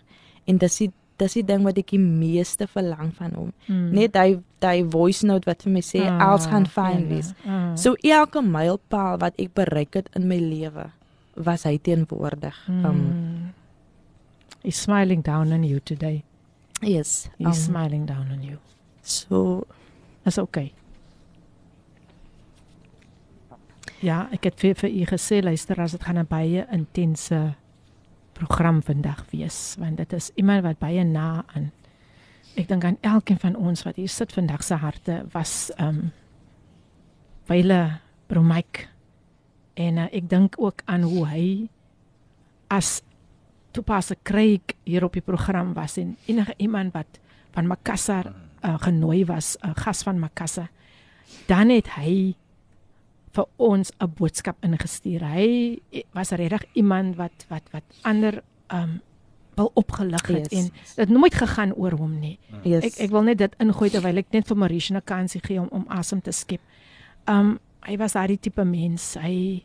Speaker 2: En dis die dis die ding wat ek die meeste verlang van hom.
Speaker 1: Mm.
Speaker 2: Net hy hy voice note wat vir my sê
Speaker 1: Ah,
Speaker 2: alles gaan fyn
Speaker 1: ja,
Speaker 2: wees.
Speaker 1: ah.
Speaker 2: So elke mylpaal wat ek bereik het in my lewe was hy teenwoordig. Um
Speaker 1: He's smiling down on you today.
Speaker 2: yes.
Speaker 1: He's
Speaker 2: Um,
Speaker 1: smiling down on you.
Speaker 2: so
Speaker 1: Is okay. Ja, ek het vir vir u gesê luister as dit gaan 'n baie intense program vandag wees want dit is iemand wat baie na aan ek dink aan elkeen van ons wat hier sit vandag se harte was ehm um, baie Bromike en uh, ek dink ook aan hoe hy as toepasse Craig hier op die program was en enige iemand wat van Makassar uh, genooi was, 'n uh, gas van Makassar, dan het hy vir ons 'n boodskap ingestuur. Hy was regtig iemand wat wat wat ander um wil opgelig het
Speaker 2: Yes.
Speaker 1: en dit nooit gegaan oor hom nie.
Speaker 2: yes.
Speaker 1: Ek ek wil net dit ingooi terwyl ek net vir Marisha 'n kansie gee om om asem te skep. Um hy was daardie tipe mens. Hy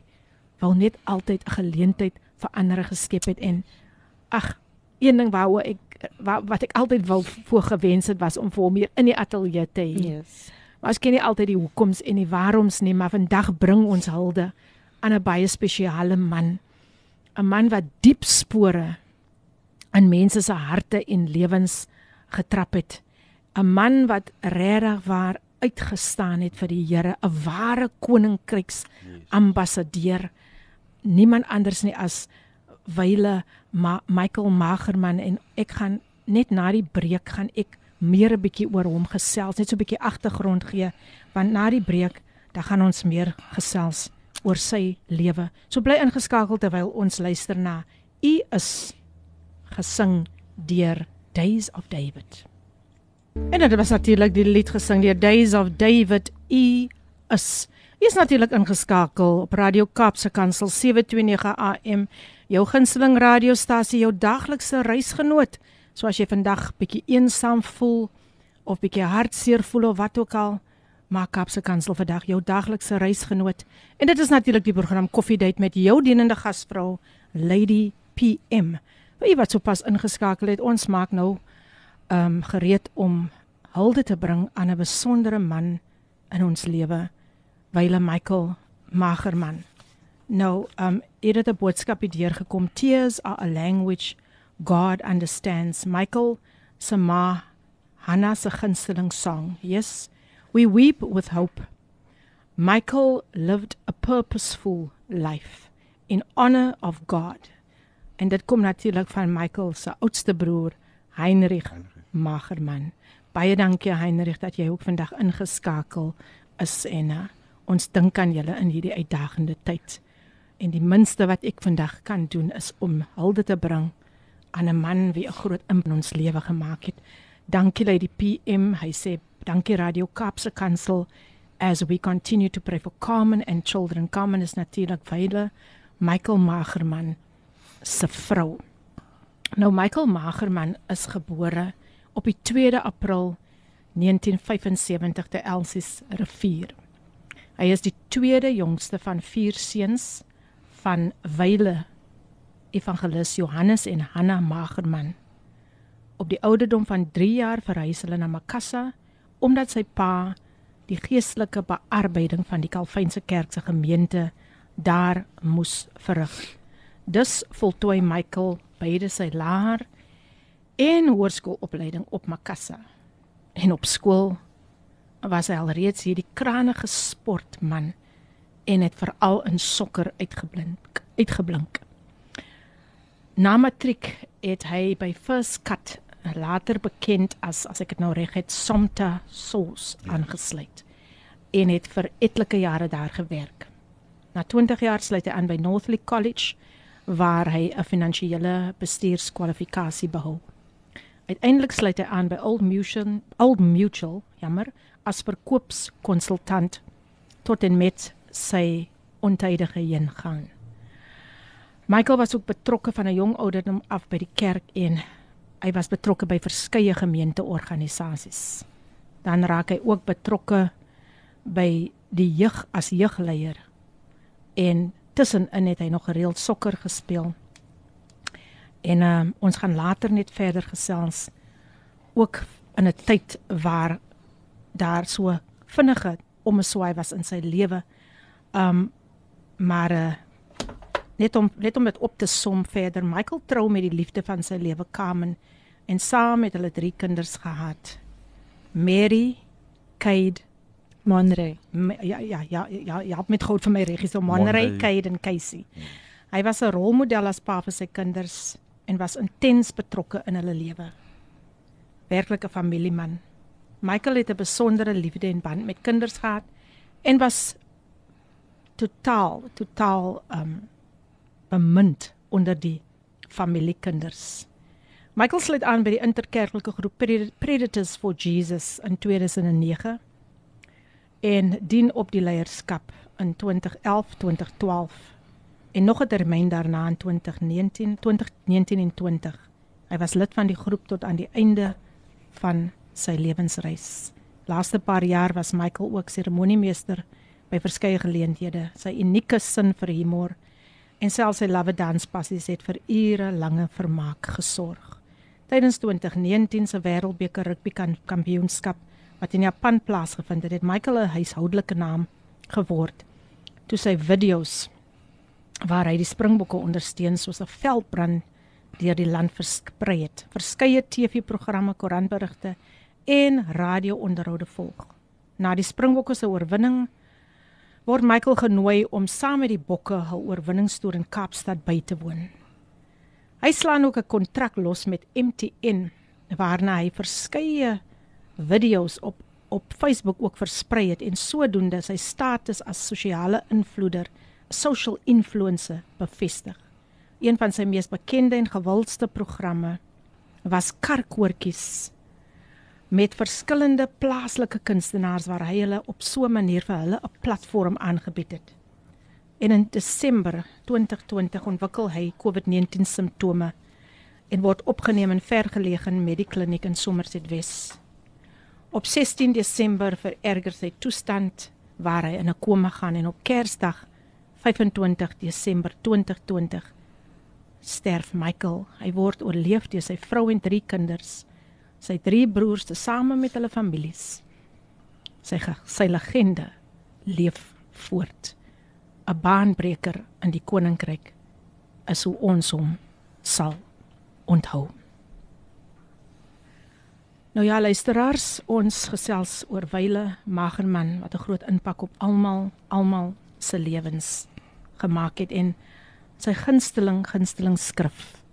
Speaker 1: wou net altyd 'n geleentheid vir ander geskep het en ag, een ding waaroor ek wa, wat ek altyd wou voorgewens het was om vir hom hier in die ateljee te hê.
Speaker 2: yes.
Speaker 1: Maar ons ken nie altyd die hoekoms en die waaroms nie, maar vandag bring ons hulde aan 'n baie spesiale man. 'n Man wat diep spore in mense se harte en lewens getrap het. 'n Man wat regtig waar uitgestaan het vir die Here, 'n ware koninkryks ambassadeur. Niemand anders nie as Wyle Ma Michael Magerman en ek gaan net na die breek gaan ek meer 'n bietjie oor hom gesels, net so 'n bietjie agtergrond gee, want na die breek dan gaan ons meer gesels oor sy lewe. So bly ingeskakel terwyl ons luister na U is gesing deur Days of David. En dit was natuurlik die lied gesing deur Days of David U is. U is natuurlik ingeskakel op Radio Kaapse Kansel 729 AM, jou gunsteling radiostasie, jou daglikse reisgenoot. So as jy vandag bietjie eensaam voel of bietjie hartseer voel of wat ook al, maak Kaapse Kansel vandag jou daglikse reisgenoot. En dit is natuurlik die program Coffee Date met jou dienende gasvrou Lady PM. Wie wat sopas ingeskakel het, ons maak nou um, gereed om hulde te bring aan 'n besondere man in ons lewe, Wyle Michael Magerman. Nou, um het dit 'n boodskap hier deurgekom. Tears are a language God understands. Michael se ma Hannah se gunsteling song. Yes, we weep with hope. Michael lived a purposeful life in honor of God. En dit kom natuurlik van Michael se oudste broer, Heinrich Magerman. Baie dankie Heinrich dat jy ook vandag ingeskakel is en uh, ons dink aan julle in hierdie uitdagende tyd. En die minste wat ek vandag kan doen is om hulde te bring aan 'n man wie 'n groot impak in ons lewe gemaak het. Dankie Lady PM, hy sê dankie Radio Kaapse Kansel as we continue to pray for Carmen and children. Carmen is natuurlik vele Michael Magerman se vrou. Nou Michael Magerman is gebore op die 2de April 1975 te Elsies rivier. Hy is die tweede jongste van vier seuns van Wyle Evangelis Johannes en Hanna Magerman. Op die ouderdom van 3 jaar verhuis hulle na Makassa omdat sy pa die geestelike bearbeiding van die Kalvynse kerk se gemeente daar moes verrig. Dus voltooi Michael beide sy laer en hoërskoolopleiding op Makassa. En op skool was hy alreeds hierdie kranige sportman en het veral in sokker uitgeblink uitgeblink. Na matriek het hy by First Cut later bekend as as ek dit nou reg het Somta Sauce ja. aangesluit en het vir etlike jare daar gewerk. Na 20 jaar sluit hy aan by Northley College waar hy 'n finansiële bestuurskwalifikasie behou. Uiteindelik sluit hy aan by Old Mutual, Old Mutual, jammer, as verkoopskonsultant tot en met sy ontydige heengaan. Michael was ook betrokke van 'n jong ouderdom af by die kerk en hy was betrokke by verskeie gemeenteorganisasies. Dan raak hy ook betrokke by die jeug as jeugleier. En tussenin het hy nog gereeld sokker gespeel. En uh, ons gaan later net verder gesels ook in 'n tyd waar daar so vinnige omswaai was in sy lewe. Um maar uh, net om net om dit op te som verder. Michael trou met die liefde van sy lewe Carmen en saam het hulle drie kinders gehad. Mary, Kade, Monrey. Ja ja ja ja, ja met groot vir my reggie so Monrey, Kade en Casey. Hmm. Hy was 'n rolmodel as pa vir sy kinders en was intens betrokke in hulle lewe. Werklike familieman. Michael het 'n besondere liefde en band met kinders gehad en was totaal totaal um bemind onder die familiekinders. Michael sluit aan by die interkerklike groep Predators for Jesus in 2009 en dien op die leierskap in 2011-2012 en nog 'n termyn daarna in 2019, 2019 en 20. Hy was lid van die groep tot aan die einde van sy lewensreis. Laaste paar jaar was Michael ook seremoniemeester by verskeie geleenthede. Sy unieke sin vir humor en selfs sy love dance passies het vir ure lange vermaak gesorg. Tydens 2019 se Wêreldbeker rugby kampioenskap wat in Japan plaasgevind het, het Michael 'n huishoudelike naam geword toe sy video's waar hy die Springbokke ondersteun soos 'n veldbrand deur die land versprei het. Verskeie TV-programme, koerantberigte en radio-onderhoude volg. Na die Springbokke se oorwinning word Michael genooi om saam met die Bokke hul oorwinningstoer in Kaapstad by te woon. Hy slaan ook 'n kontrak los met MTN waarna hy verskeie video's op op Facebook ook versprei het en sodoende sy status as sosiale invloeder social influencer bevestig. Een van sy mees bekende en gewildste programme was Karkoortjies met verskillende plaaslike kunstenaars waar hy hulle op so 'n manier vir hulle 'n platform aangebied het. En in Desember 2020 ontwikkel hy COVID-19 simptome en word opgeneem in vergeleë medikliniek in Somerset Wes. Op 16 Desember vererger sy toestand waar hy in 'n koma gaan en op Kersdag 25 Desember 2020 sterf Michael. Hy word oorleef deur sy vrou en drie kinders, sy drie broers tesame met hulle families. Sy sy legende leef voort. 'n baanbreker in die koninkryk is hoe ons hom sal onthou. Nou ja, luisteraars, ons gesels oor Wyle Magerman wat 'n groot impak op almal, almal se lewens gemaak het en sy gunsteling gunsteling skrif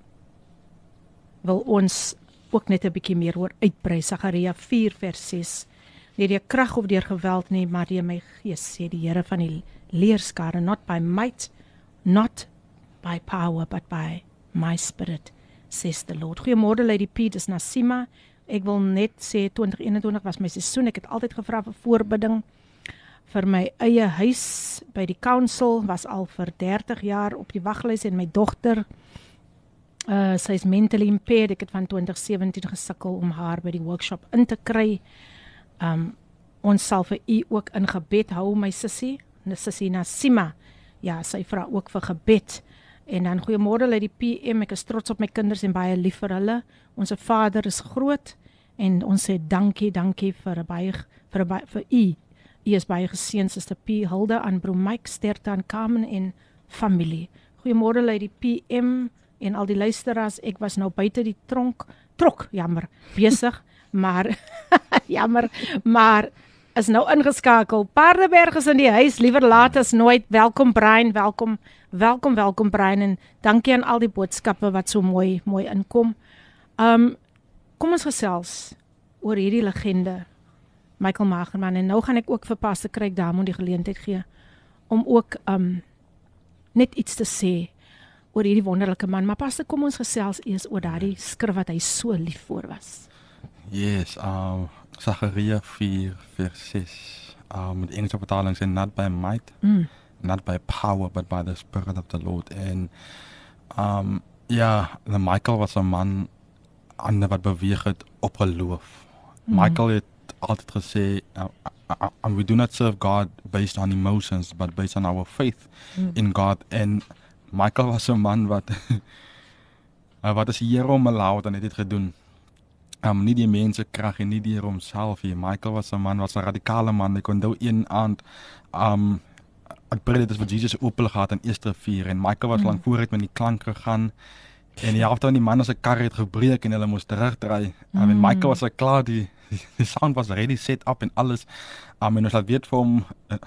Speaker 1: wil ons ook net 'n bietjie meer oor uitbrei. Sagaria 4 vers 6 nie deur krag of deur geweld nie maar deur my gees sê die Here van die leerskare. Not by might not by power but by my spirit says the Lord. Goeiemôre Lady Pete is Nasima. Ek wil net sê 2021 was my seisoen. Ek het altyd gevra vir voorbidding. Vir my eie huis by die council was al vir 30 jaar op die waglys en my dogter uh sy is mentally impaired. Ek het van 2017 gesukkel om haar by die workshop in te kry. Um ons sal vir u ook in gebed hou my sussie. Sussie Nasima. Ja sy vra ook vir gebed. En dan goeiemôre uit die PM ek is trots op my kinders en baie lief vir hulle. Ons vader is groot en ons sê dankie dankie vir 'n baie vir 'n vir u. U is baie geseën suster P. Hilde aan Bro Mike sterkte aan Carmen en familie. Goeiemôre uit die PM en al die luisteraars ek was nou buite die tronk trok jammer besig maar jammer, maar is nou ingeskakel. Paardeberg is in die huis, liewer laat as nooit. Welkom Brein, welkom. Welkom, welkom Brein en dankie aan al die boodskappe wat so mooi mooi inkom. Um kom ons gesels oor hierdie legende Michael Magerman en nou gaan ek ook vir Pastor Kryk Damon die geleentheid gee om ook um net iets te sê oor hierdie wonderlike man. Maar Pastor, kom ons gesels eers oor daardie skrif wat hy so lief voor was.
Speaker 3: Yes, um Zachariah 4 vers 6. Um met Engelse vertaling sê not by might, mm. not by power but by the spirit of the Lord and um ja, the Michael was 'n man ander wat beweeg het op geloof. Mm. Michael het altyd gesê uh, uh, uh, we do not serve God based on emotions but based on our faith mm. in God and Michael was 'n man wat wat as Here hom allow dan het dit gedoen um, nie die mense krag en nie die Here homself nie. Michael was 'n man was 'n radikale man. Hy kon nou een aand um het predik dit vir Jesus oopel gehad in Eerste 4 en Michael was mm. lank vooruit met die klank gegaan. En die helfte van die manne se kar het gebreek en hulle moes terugdraai. Mm. En Michael was al klaar die die, die sound was ready set up en alles. Um, en ons het weet vir hom uh,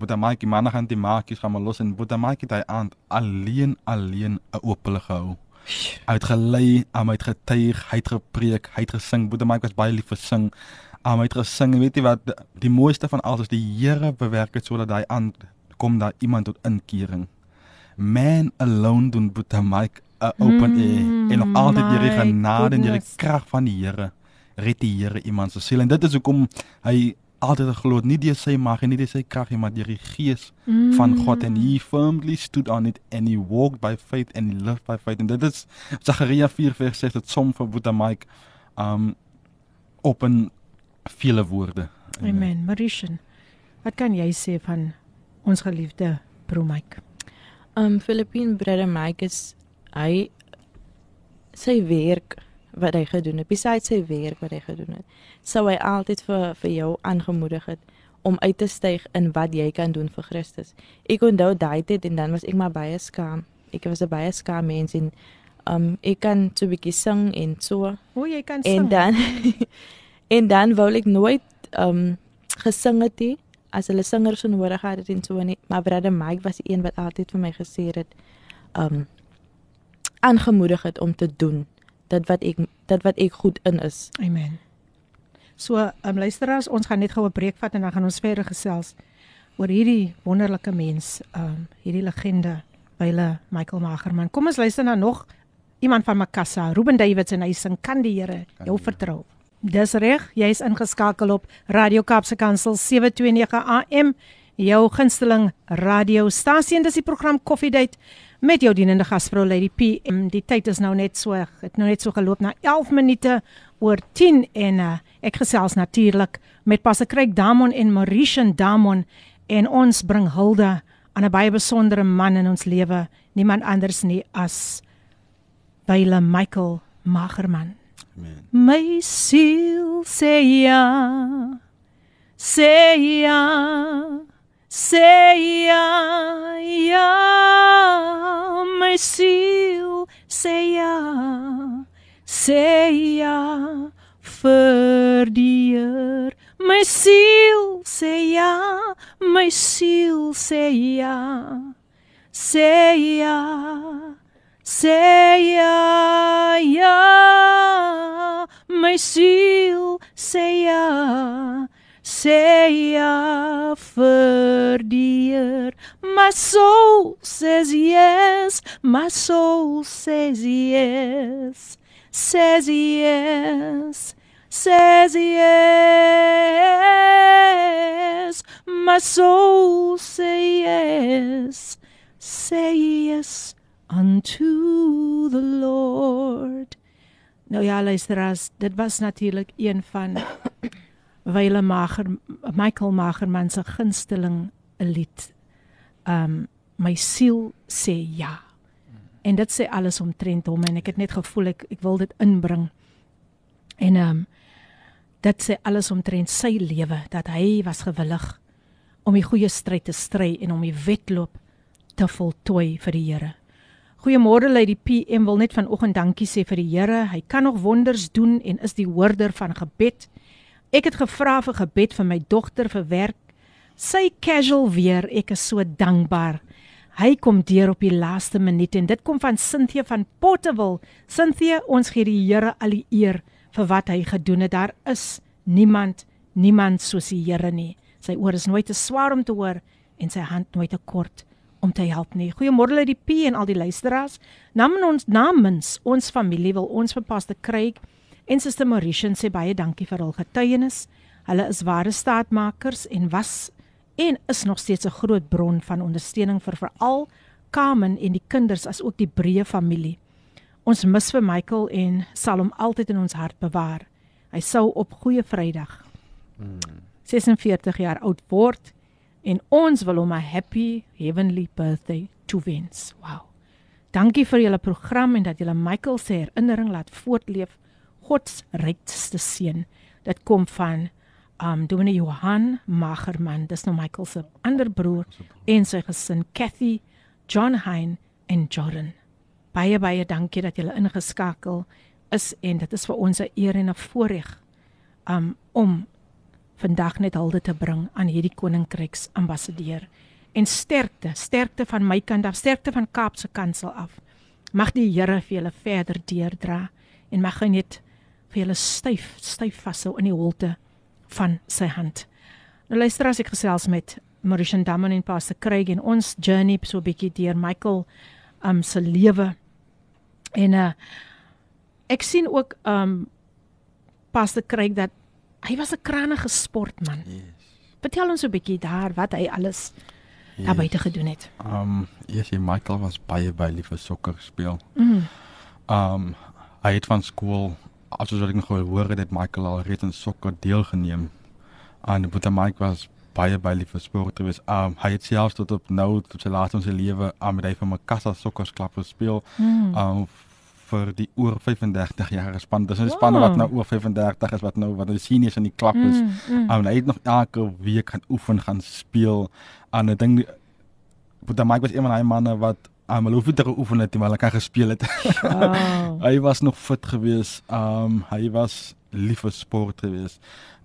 Speaker 3: Boeta Mike manne gaan die maakies gaan maar los en Boeta Mike het hy aand alleen alleen 'n oopel gehou. Hy het gelei, hy het getuig, hy het gepreek, hy het gesing. Boede Mike was baie lief vir sing. Um, hy het gesing. Weet jy wat die mooiste van alles is die Here bewerk dit sodat hy aan kom daar iemand tot inkering. Man alone doen Boede Mike 'n open mm, air en nog altyd die genade en die krag van die Here red die Here iemand se siel en dit is hoekom hy altyd geglo nie deur sy mag en nie deur sy krag nie maar deur die gees mm. van God. En he firmly stood on it and he walked by faith and he lived by faith. En dit is Sagaria 4 vers 6 dit som vir Boeta Mike um op 'n vele woorde.
Speaker 1: Amen. Marishan wat kan jy sê van ons geliefde bro Mike?
Speaker 2: Um Philippine brother Mike is hy sy werk wat hy gedoen het, besides sy werk wat hy gedoen het, sou hy altyd vir vir jou aangemoedig het om uit te styg in wat jy kan doen vir Christus. Ek onthou daai tyd en dan was ek maar baie skaam. Ek was 'n baie skaam mens en um ek kan so 'n bietjie sing en so.
Speaker 1: Hoe jy kan sing.
Speaker 2: En dan en dan wou ek nooit um gesing het nie as hulle singers nodig gehad het en so nie. Maar brother Mike was die een wat altyd vir my gesê het um aangemoedig het om te doen dit wat ek dit wat ek goed in is.
Speaker 1: Amen. So, um, luisteraars, ons gaan net gou 'n breek vat en dan gaan ons verder gesels oor hierdie wonderlike mens, um hierdie legende, Wyle Michael Magerman. Kom ons luister na nog iemand van Makassa, Ruben Davids en hy sing kan die Here jou vertrou. Dis reg, jy's ingeskakel op Radio Kaapse Kansel 729 AM, jou gunsteling radiostasie en dis die program Coffee Date met jou dienende gasvrou Lady PM. Die tyd is nou net so, het nou net so geloop na 11 minute oor 10 en uh, ek gesels natuurlik met Pastor Craig Damon en Mauritian Damon en ons bring hulde aan 'n baie besondere man in ons lewe, niemand anders nie as Wyle Michael Magerman. Amen. My siel sê ja. Sê ja. Sê ja, ja, my siel sê ja, sê ja vir die Heer. My siel sê ja, my siel sê ja. Sê ja. Sê ja, ja. My siel sê ja. Sê ja vir die Heer. My soul says yes. My soul says yes. Says yes says yes. My soul say yes. Say yes unto the Lord. Nou ja, luisteraars, dit was natuurlik een van Wyle Mager Michael Magerman se gunsteling lied. Um my siel sê ja. En dit sê alles omtrent hom en ek het net gevoel ek ek wil dit inbring. En um dit sê alles omtrent sy lewe dat hy was gewillig om die goeie stryd te stry en om die wedloop te voltooi vir die Here. Goeiemôre Lady PM wil net vanoggend dankie sê vir die Here. Hy kan nog wonders doen en is die hoorder van gebed. Ek het gevra vir gebed vir my dogter vir werk. Sy casual weer, ek is so dankbaar. Hy kom deur op die laaste minuut en dit kom van Cynthia van Potterville. Cynthia, ons gee die Here al die eer vir wat hy gedoen het. Daar is niemand, niemand soos die Here nie. Sy oor is nooit te swaar om te hoor en sy hand nooit te kort om te help nie. Goeiemôre uit die P en al die luisteraars. Namens ons namens ons familie wil ons vir Pastor Craig en Suster Mauritian sê baie dankie vir hul getuienis. Hulle is ware staatmakers en was en is nog steeds 'n groot bron van ondersteuning vir veral Carmen en die kinders as ook die breë familie. Ons mis vir Michael en sal hom altyd in ons hart bewaar. Hy sou op Goeie Vrydag mm. 46 jaar oud word en ons wil hom 'n happy heavenly birthday toewens. Wow. Dankie vir julle program en dat julle Michael se herinnering laat voortleef. God se rykste seën. Dit kom van um Dominee Johan Magerman, dis nou Michael se ander broer en sy gesin Kathy, John Hein en Jordan. Baie baie dankie dat julle ingeskakel is en dit is vir ons 'n eer en 'n voorreg um, om vandag net hulde te bring aan hierdie koninkryks ambassadeur en sterkte, sterkte van my kant af, sterkte van Kaapse Kansel af. Mag die Here vir julle verder deurdra en mag hy net vir julle styf, styf vashou in die holte van sy hand. Nou luister as ek gesels met Mauritian Damon en Pastor Craig en ons journey so 'n bietjie deur Michael um se lewe En uh ek sien ook um Pastor Craig dat hy was 'n krangige sportman. Yes. Vertel ons 'n bietjie daar wat hy alles yes. daar buite gedoen het.
Speaker 3: Um yes, Michael was baie baie lief vir sokker speel. Mm. Um hy het van skool as wat ek nog hoor het, het Michael al reeds in sokker deelgeneem. En wat Mike was baie baie lief vir sport gewees. Um hy het selfs tot op nou tot sy laaste ons lewe aan um, met hy van Makassa sokkersklap gespeel. Mm. Um vir die oor 35 jaar span. Dis 'n wow. span wat nou oor 35 is wat nou wat die seniors in die klub is. Mm, mm. Um hy het nog elke week gaan oefen gaan speel aan 'n ding wat daai Mike was een van daai manne wat um hulle hoef nie te oefen het nie, maar hulle kan gespeel het. Wow. hy was nog fit geweest. Um hy was lief vir sport geweest.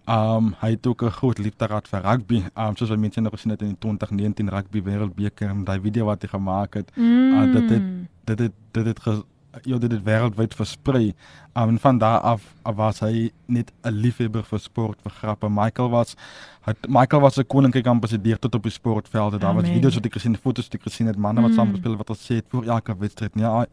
Speaker 3: Um hy het ook 'n groot liefde gehad vir rugby. Um soos wat mense nog gesien het in die 2019 rugby wêreldbeker en daai video wat hy gemaak het. Mm. Uh, dit het dit het dit het ja dit het wêreldwyd versprei. Um en van daar af, af was hy net 'n liefhebber vir sport, vir grappe. Michael was het Michael was 'n koninkryk ambassadeur tot op die sportvelde. Daar was video's wat ek gesien, foto's wat ek gesien het, manne wat mm. saam gespeel het wat gesê het voor elke wedstryd. Ja,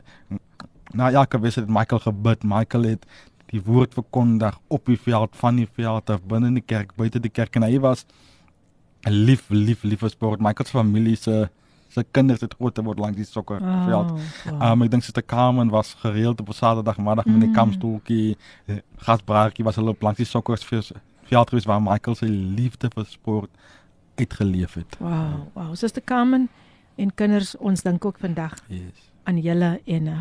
Speaker 3: na elke wedstryd het Michael gebid. Michael het die woord verkondig op die veld van die veld af binne in die kerk buite die kerk en hy was 'n lief lief lief sport Michael se familie se se kinders het groot geword langs die sokkerveld. Oh, wow. um, ek dink sy te Carmen was gereeld op Saterdag middag mm. met 'n kampstoeltjie, eh, gasbraadjie was hulle langs die sokkersveld gewees waar Michael se liefde vir sport uitgeleef het.
Speaker 1: Wow, wow. Sy te Carmen en kinders ons dink ook vandag. Yes. aan julle en uh,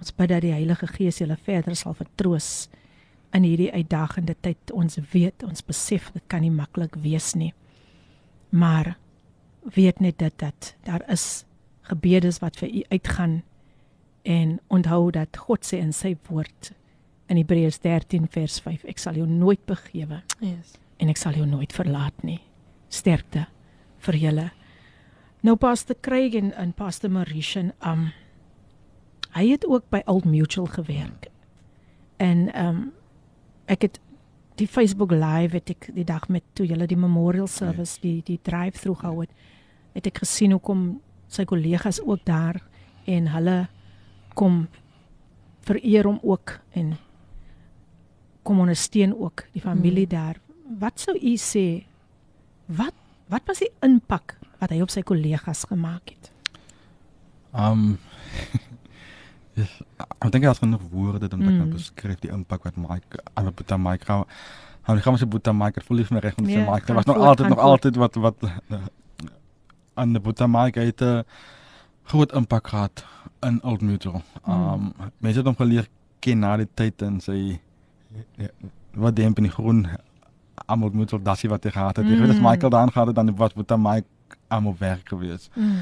Speaker 1: Ons bid dat die Heilige Gees julle verder sal vertroos in hierdie uitdagende tyd. Ons weet, ons besef dit kan nie maklik wees nie. Maar weet net dit dat daar is gebedes wat vir u uitgaan en onthou dat God sê in sy woord in Hebreërs 13 vers 5 ek sal jou nooit begewe
Speaker 2: Yes.
Speaker 1: en ek sal jou nooit verlaat nie. Sterkte vir julle. Nou Pastor Craig en, en Pastor Mauritian, um hy het ook by Old Mutual gewerk. En um ek het die Facebook live het ek die dag met toe julle die memorial service die die drive-through gehou het, het ek gesien hoe kom sy kollegas ook daar en hulle kom vereer hom ook en kom ondersteun ook die familie hmm. daar. Wat sou u sê? Wat wat was die impak wat hy op sy kollegas gemaak het?
Speaker 3: Um yes, ek dink as genoeg woorde om te kan
Speaker 1: Mm.
Speaker 3: beskryf die impak wat Mike aan die Boeta Mike gehou. Hou die gamse Boeta Mike het volledig my reg om te
Speaker 1: Ja,
Speaker 3: sê Mike.
Speaker 1: gaan
Speaker 3: Dit was nog
Speaker 1: voort,
Speaker 3: altyd
Speaker 1: gaan
Speaker 3: nog altyd wat wat uh, aan die Boeta Mike het 'n groot impak gehad in Old Mutual. Um mense het hom geleer ken na die tyd en sy ja, wat demp in die groen almal moet op dasie wat hy gehad het. Ek weet as
Speaker 1: Mm.
Speaker 3: Michael daan gehad het dan was Boeta Mike almal werk gewees.
Speaker 1: Mm.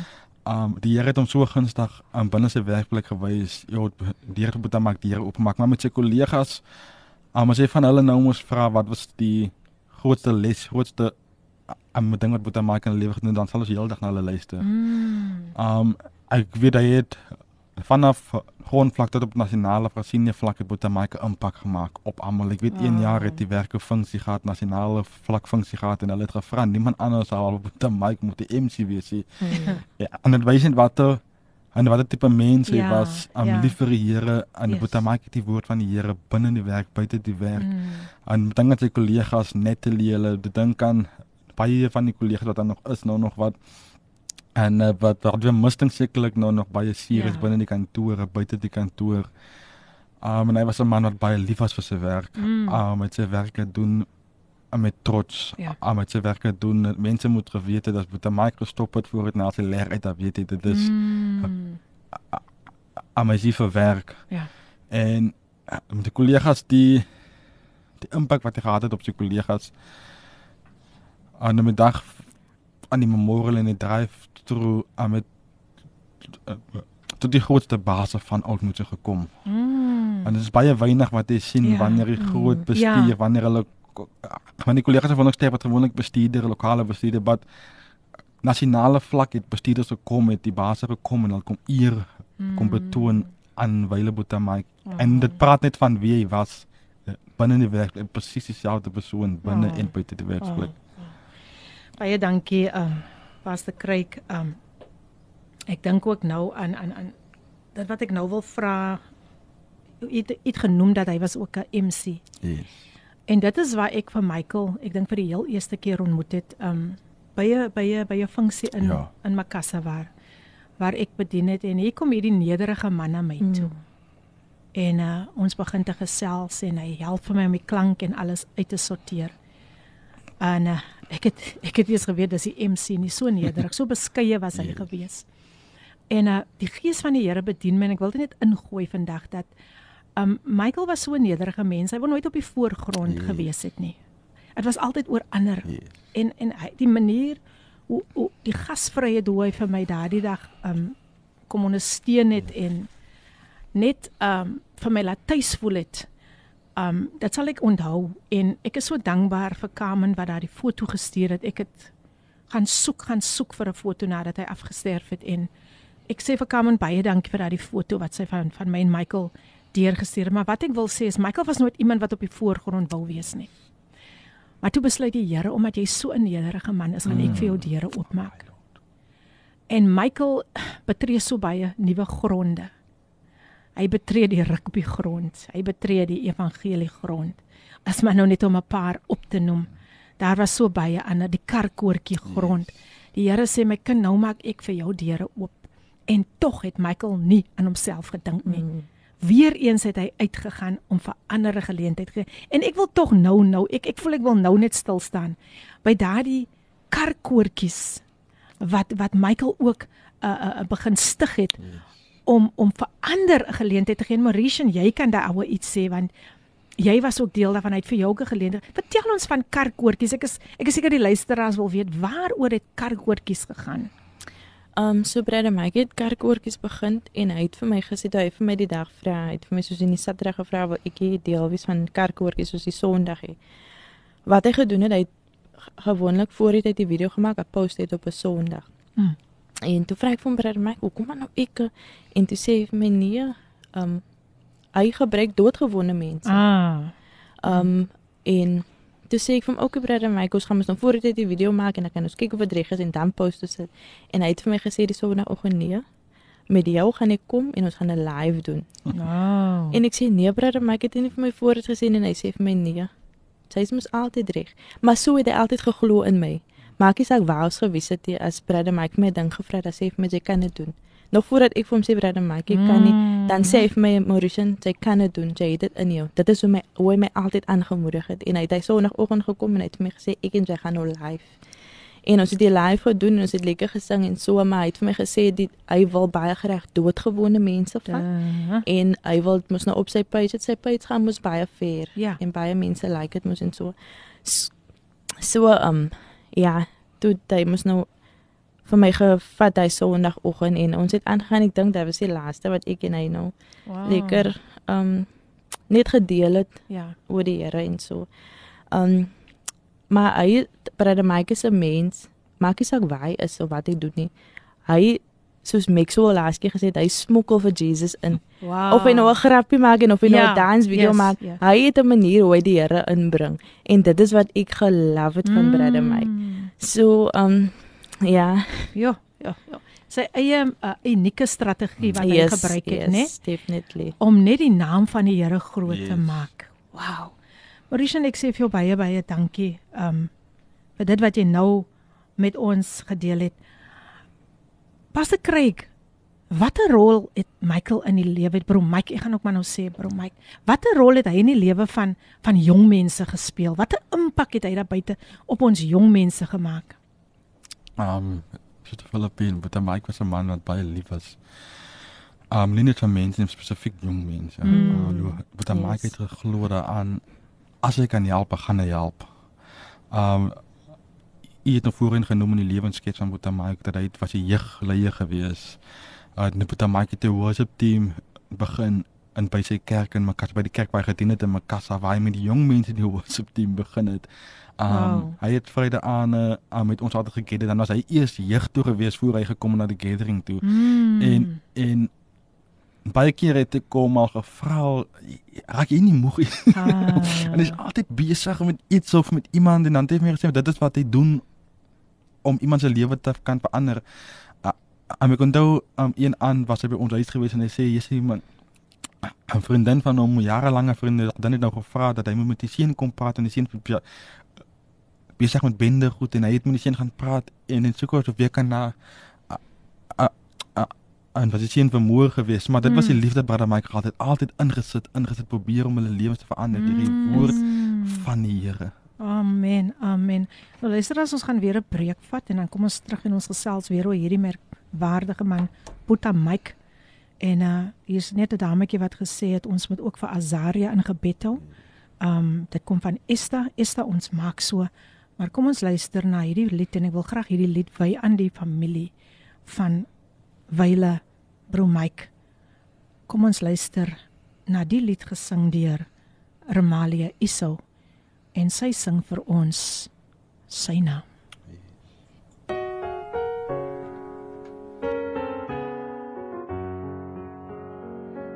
Speaker 3: Um die Here het hom so gunstig aan binne sy werkplek gewys. Ja, die Here moet dan maak die Here oopmaak, maar met sy kollegas um as hy van hulle nou moes vra wat was die grootste les, grootste um ding wat Boeta Mike in die lewe gedoen, dan sal ons heeldag na hulle luister.
Speaker 1: Mm.
Speaker 3: Um ek weet hy het vanaf grondvlak tot op nasionale sien vlak het 'n impak gemaak op almal. Ek weet
Speaker 1: Wow.
Speaker 3: 1 jaar het die werke funksie gehad, nasionale vlak funksie gehad en hulle het gevra niemand anders sal Boeta Mike moet die MC wees nie. Ja, en dit wys net wat en wat tipe mens hy
Speaker 1: Ja,
Speaker 3: was, am
Speaker 1: ja.
Speaker 3: lief vir die Here en
Speaker 1: Yes.
Speaker 3: Het die woord van die Here binne in die werk, buite die werk.
Speaker 1: Mm.
Speaker 3: En dink aan sy kollegas net te hulle, dit dink aan baie van die kollegas wat daar nog is nou nog wat en uh, wat wat weer misting sekerlik nou nog baie series
Speaker 1: Ja.
Speaker 3: binne die kantore, buite die kantoor. Um en hy was 'n man wat baie lief was vir sy werk.
Speaker 1: Mm.
Speaker 3: Um met sy werke doen uh, met trots.
Speaker 1: Ja.
Speaker 3: Um met sy werke doen. Mense moet geweet het dat Boeta Mike gestop het voor dit na sy leer uit, dat weet jy dit is
Speaker 1: Mm.
Speaker 3: amaziewe werk.
Speaker 1: Ja.
Speaker 3: En met die kollegas die die impak wat hy gehad het op sy kollegas aan die dag aan die memorial en die drive through aan met uh, tot die grootste basis van Oudtshoorn gekom.
Speaker 1: Mm.
Speaker 3: En dit is baie weinig wat jy sien
Speaker 1: Ja.
Speaker 3: wanneer die groot bestuur,
Speaker 1: Ja.
Speaker 3: wanneer hulle van die kollegas van ons step wat gewoonlik bestuurder, lokale bestuurder, wat nasionale vlak het bestuurders gekom het, die baas gekom en hulle kom eer kom betoon aan Wile Boeta Mike. En dit praat net van wie hy was eh, binne in die werk, presies dieselfde persoon binne
Speaker 1: Oh.
Speaker 3: en buite die werksplek.
Speaker 1: Baie dankie Pastor Kreek. Um ek dink ook nou aan aan aan dit wat ek nou wil vra. Het, het genoem dat hy was ook 'n MC.
Speaker 3: Yes.
Speaker 1: En dit is waar ek vir Michael, ek dink vir die heel eerste keer ontmoet het, um by 'n by 'n by 'n funksie in
Speaker 3: Ja.
Speaker 1: in Makassar waar waar ek bedien het en hier kom hierdie nederige man na my toe. En uh, ons begin te gesels en hy help vir my om die klank en alles uit te sorteer. En uh, ek het ek het eers geweet dis die MC nie so nederig, so beskeie was hy
Speaker 3: Yes.
Speaker 1: gewees. En uh, die gees van die Here bedien my en ek wil dit net ingooi vandag dat um Michael was so 'n nederige mens. Hy wou nooit op die voorgrond
Speaker 3: Yes.
Speaker 1: gewees het nie. Dit was altyd oor ander.
Speaker 3: Yes.
Speaker 1: En en hy, die manier hoe, hoe die gasvryheid hoe hy vir my daardie dag um kom ondersteun het en net um vir my laat tuis voel het. Um dit sal ek onthou en ek is so dankbaar vir Carmen wat daardie foto gestuur het. Ek het gaan soek, gaan soek vir 'n foto nadat hy afgesterf het en ek sê vir Carmen baie dankie vir daardie foto wat sy van van my en Michael deurgestuur het. Maar wat ek wil sê is Michael was nooit iemand wat op die voorgrond wou wees nie. Maar toe besluit die Here omdat jy so 'n nederige man is, gaan ek vir jou deure oopmaak. En Michael betree so baie nuwe gronde. Hy betree die rugbygrond, hy betree die evangeliegrond. As maar nou net om 'n paar op te noem. Daar was so baie ander die karkoortjie grond. Die Here sê my kind, nou maak ek vir jou deure oop. En tog het Michael nie aan homself gedink nie. Mm. Weereens het hy uitgegaan om vir ander geleentheid gee. En ek wil tog nou nou, ek ek voel ek wil nou net stil staan by daardie karkoortjies wat wat Michael ook uh, uh, begin stig het om om vir ander 'n geleentheid te gee. Mauritian, jy kan daar oor iets sê want jy was ook deel daarvan uit vir jou 'n geleentheid. Vertel ons van karkoortjies. Ek is ek is seker die luisteraars wil weet waaroor het karkoortjies gegaan.
Speaker 2: Um so Brede Mike het kerkoortjies begin en hy het vir my gesê hy het vir my die dag vra, hy het vir my soos in die Saterdag gevra wil ek hier deel wees van kerkoortjies soos die Sondag hê. Wat hy gedoen het, hy het gewoonlik voor hy die video gemaak, 'n post het op 'n Sondag.
Speaker 1: Hmm.
Speaker 2: En toe vra ek van Brede Mike, "Hoekom maar nou ek?" En toe sê hy vir my nee, um hy gebruik doodgewone mense.
Speaker 1: Ah.
Speaker 2: Um en toe sê ek vir hom ook brother my kos gaan nou voor dit die video maak en dan kan ons kyk of dit reg is en dan post ons dit. En hy het vir my gesê dis sonoggend nee. Met jou gaan ek kom en ons gaan 'n live doen.
Speaker 1: Wow.
Speaker 2: En ek sê nee brother my ek het nie vir my voor dit gesê en hy sê vir my nee. Sy is mos altyd reg. Maar so het hy altyd geglo in my. Maak nie saak waar ons gewees het nie as brother my my ding gevra dat sê vir my jy kan dit doen. Nog voordat ek vir hom sê brother my ek kan nie dan sê hy vir my Mauritian jy kan dit doen jy het dit in jou. Dit is hoe my hoe hy my altyd aangemoedig het en hy het hy sonoggend gekom en hy het vir my gesê ek en jy gaan nou live. En ons het die live gedoen en ons het lekker gesing en so maar hy het vir my gesê die hy wil baie graag doodgewone mense vat.
Speaker 1: Uh,
Speaker 2: En hy wil mos nou op sy page, het sy page gaan mos baie fair.
Speaker 1: Ja.
Speaker 2: En baie mense like dit mos en so. So um ja, toe hy mos nou vir my gevat hy Sondagoggend en ons het aangegaan. Ek dink dit was die laaste wat ek en hy nou
Speaker 1: wow.
Speaker 2: lekker um net gedeel het
Speaker 1: Ja.
Speaker 2: oor die Here en so. Um maar hy Brother Mike is 'n mens, maak nie saak waar hy is of wat hy doen nie. Hy soos Maxwell laas keer gesê het, hy smokkel vir Jesus in.
Speaker 1: Wow.
Speaker 2: Of hy nou 'n grappie maak en of hy nou
Speaker 1: Ja,
Speaker 2: 'n dance video
Speaker 1: yes,
Speaker 2: maak,
Speaker 1: ja.
Speaker 2: hy het 'n manier hoe hy die Here inbring en dit is wat ek gelove het van Brother Mike.
Speaker 1: Mm.
Speaker 2: So um ja,
Speaker 1: Ja, ja, ja. Sy eie uh, unieke strategie wat hy
Speaker 2: yes,
Speaker 1: gebruik het,
Speaker 2: yes,
Speaker 1: né?
Speaker 2: Definitely.
Speaker 1: Om net die naam van die Here groot te
Speaker 3: Yes.
Speaker 1: maak. Wow. Marisha, ek sê vir jou baie baie dankie um vir dit wat jy nou met ons gedeel het. Pastor Craig, watter rol het Michael in die lewe? Bro Mike, ek gaan ook maar nou sê, bro Mike, watter rol het hy in die lewe van van jong mense gespeel? Watter impak het hy daar buite op ons jong mense gemaak?
Speaker 3: Um Sister Philippine, but Mike was 'n man wat baie lief was. Um nie net vir mense, nie spesifiek jong mense.
Speaker 1: Mm.
Speaker 3: Um, but Mike het geglo daaraan as hy kan help, gaan hy help. Um hy het nou voorheen genoem in die lewenskets van Boeta Mike dat hy het- was 'n jeugleier gewees. Uh net Boeta Mike het 'n worship team begin in by sy kerk in Makassar by die kerk waar hy gedien het in Makassar waar hy met die jong mense die worship team begin het. Um
Speaker 1: Wow.
Speaker 3: hy het Vrydag aan uh, met ons altyd gekedde dan was hy eers jeug toe gewees voor hy gekom na die gathering toe.
Speaker 1: Mm.
Speaker 3: En en baie kere het ek kom al gevra raak jy nie moeg nie?
Speaker 1: ah.
Speaker 3: en hy's altyd besig met iets of met iemand en dan het hy vir my gesê dit is wat hy doen om iemand se lewe te kan verander. Uh, en ek onthou um, een aan was hy by ons huis gewees en hy sê jy sê man 'n vriendin van hom, jarelange vriende, dan het nou gevra dat hy moet met die seun kom praat en die seun be- besig met bende goed en hy het met die seun gaan praat en en soek of weer kan na en was die seun vermoor geweest, maar dit was die
Speaker 1: Mm.
Speaker 3: liefde brother Mike altyd altyd ingesit, ingesit probeer om hulle lewens te verander deur die
Speaker 1: Mm.
Speaker 3: woord van die Here.
Speaker 1: Amen. Amen. Nou luister as ons gaan weer 'n breek vat en dan kom ons terug en ons gesels weer oor hierdie merkwaardige man Boeta Mike. En uh hier's net 'n dametjie wat gesê het ons moet ook vir Azaria in gebed hou. Um dit kom van Esther. Esther ons maak so. Maar kom ons luister na hierdie lied en ek wil graag hierdie lied wy aan die familie van Wyle Bro Mike. Kom ons luister na die lied gesing deur Remalia Iso en sy sing vir ons sy naam.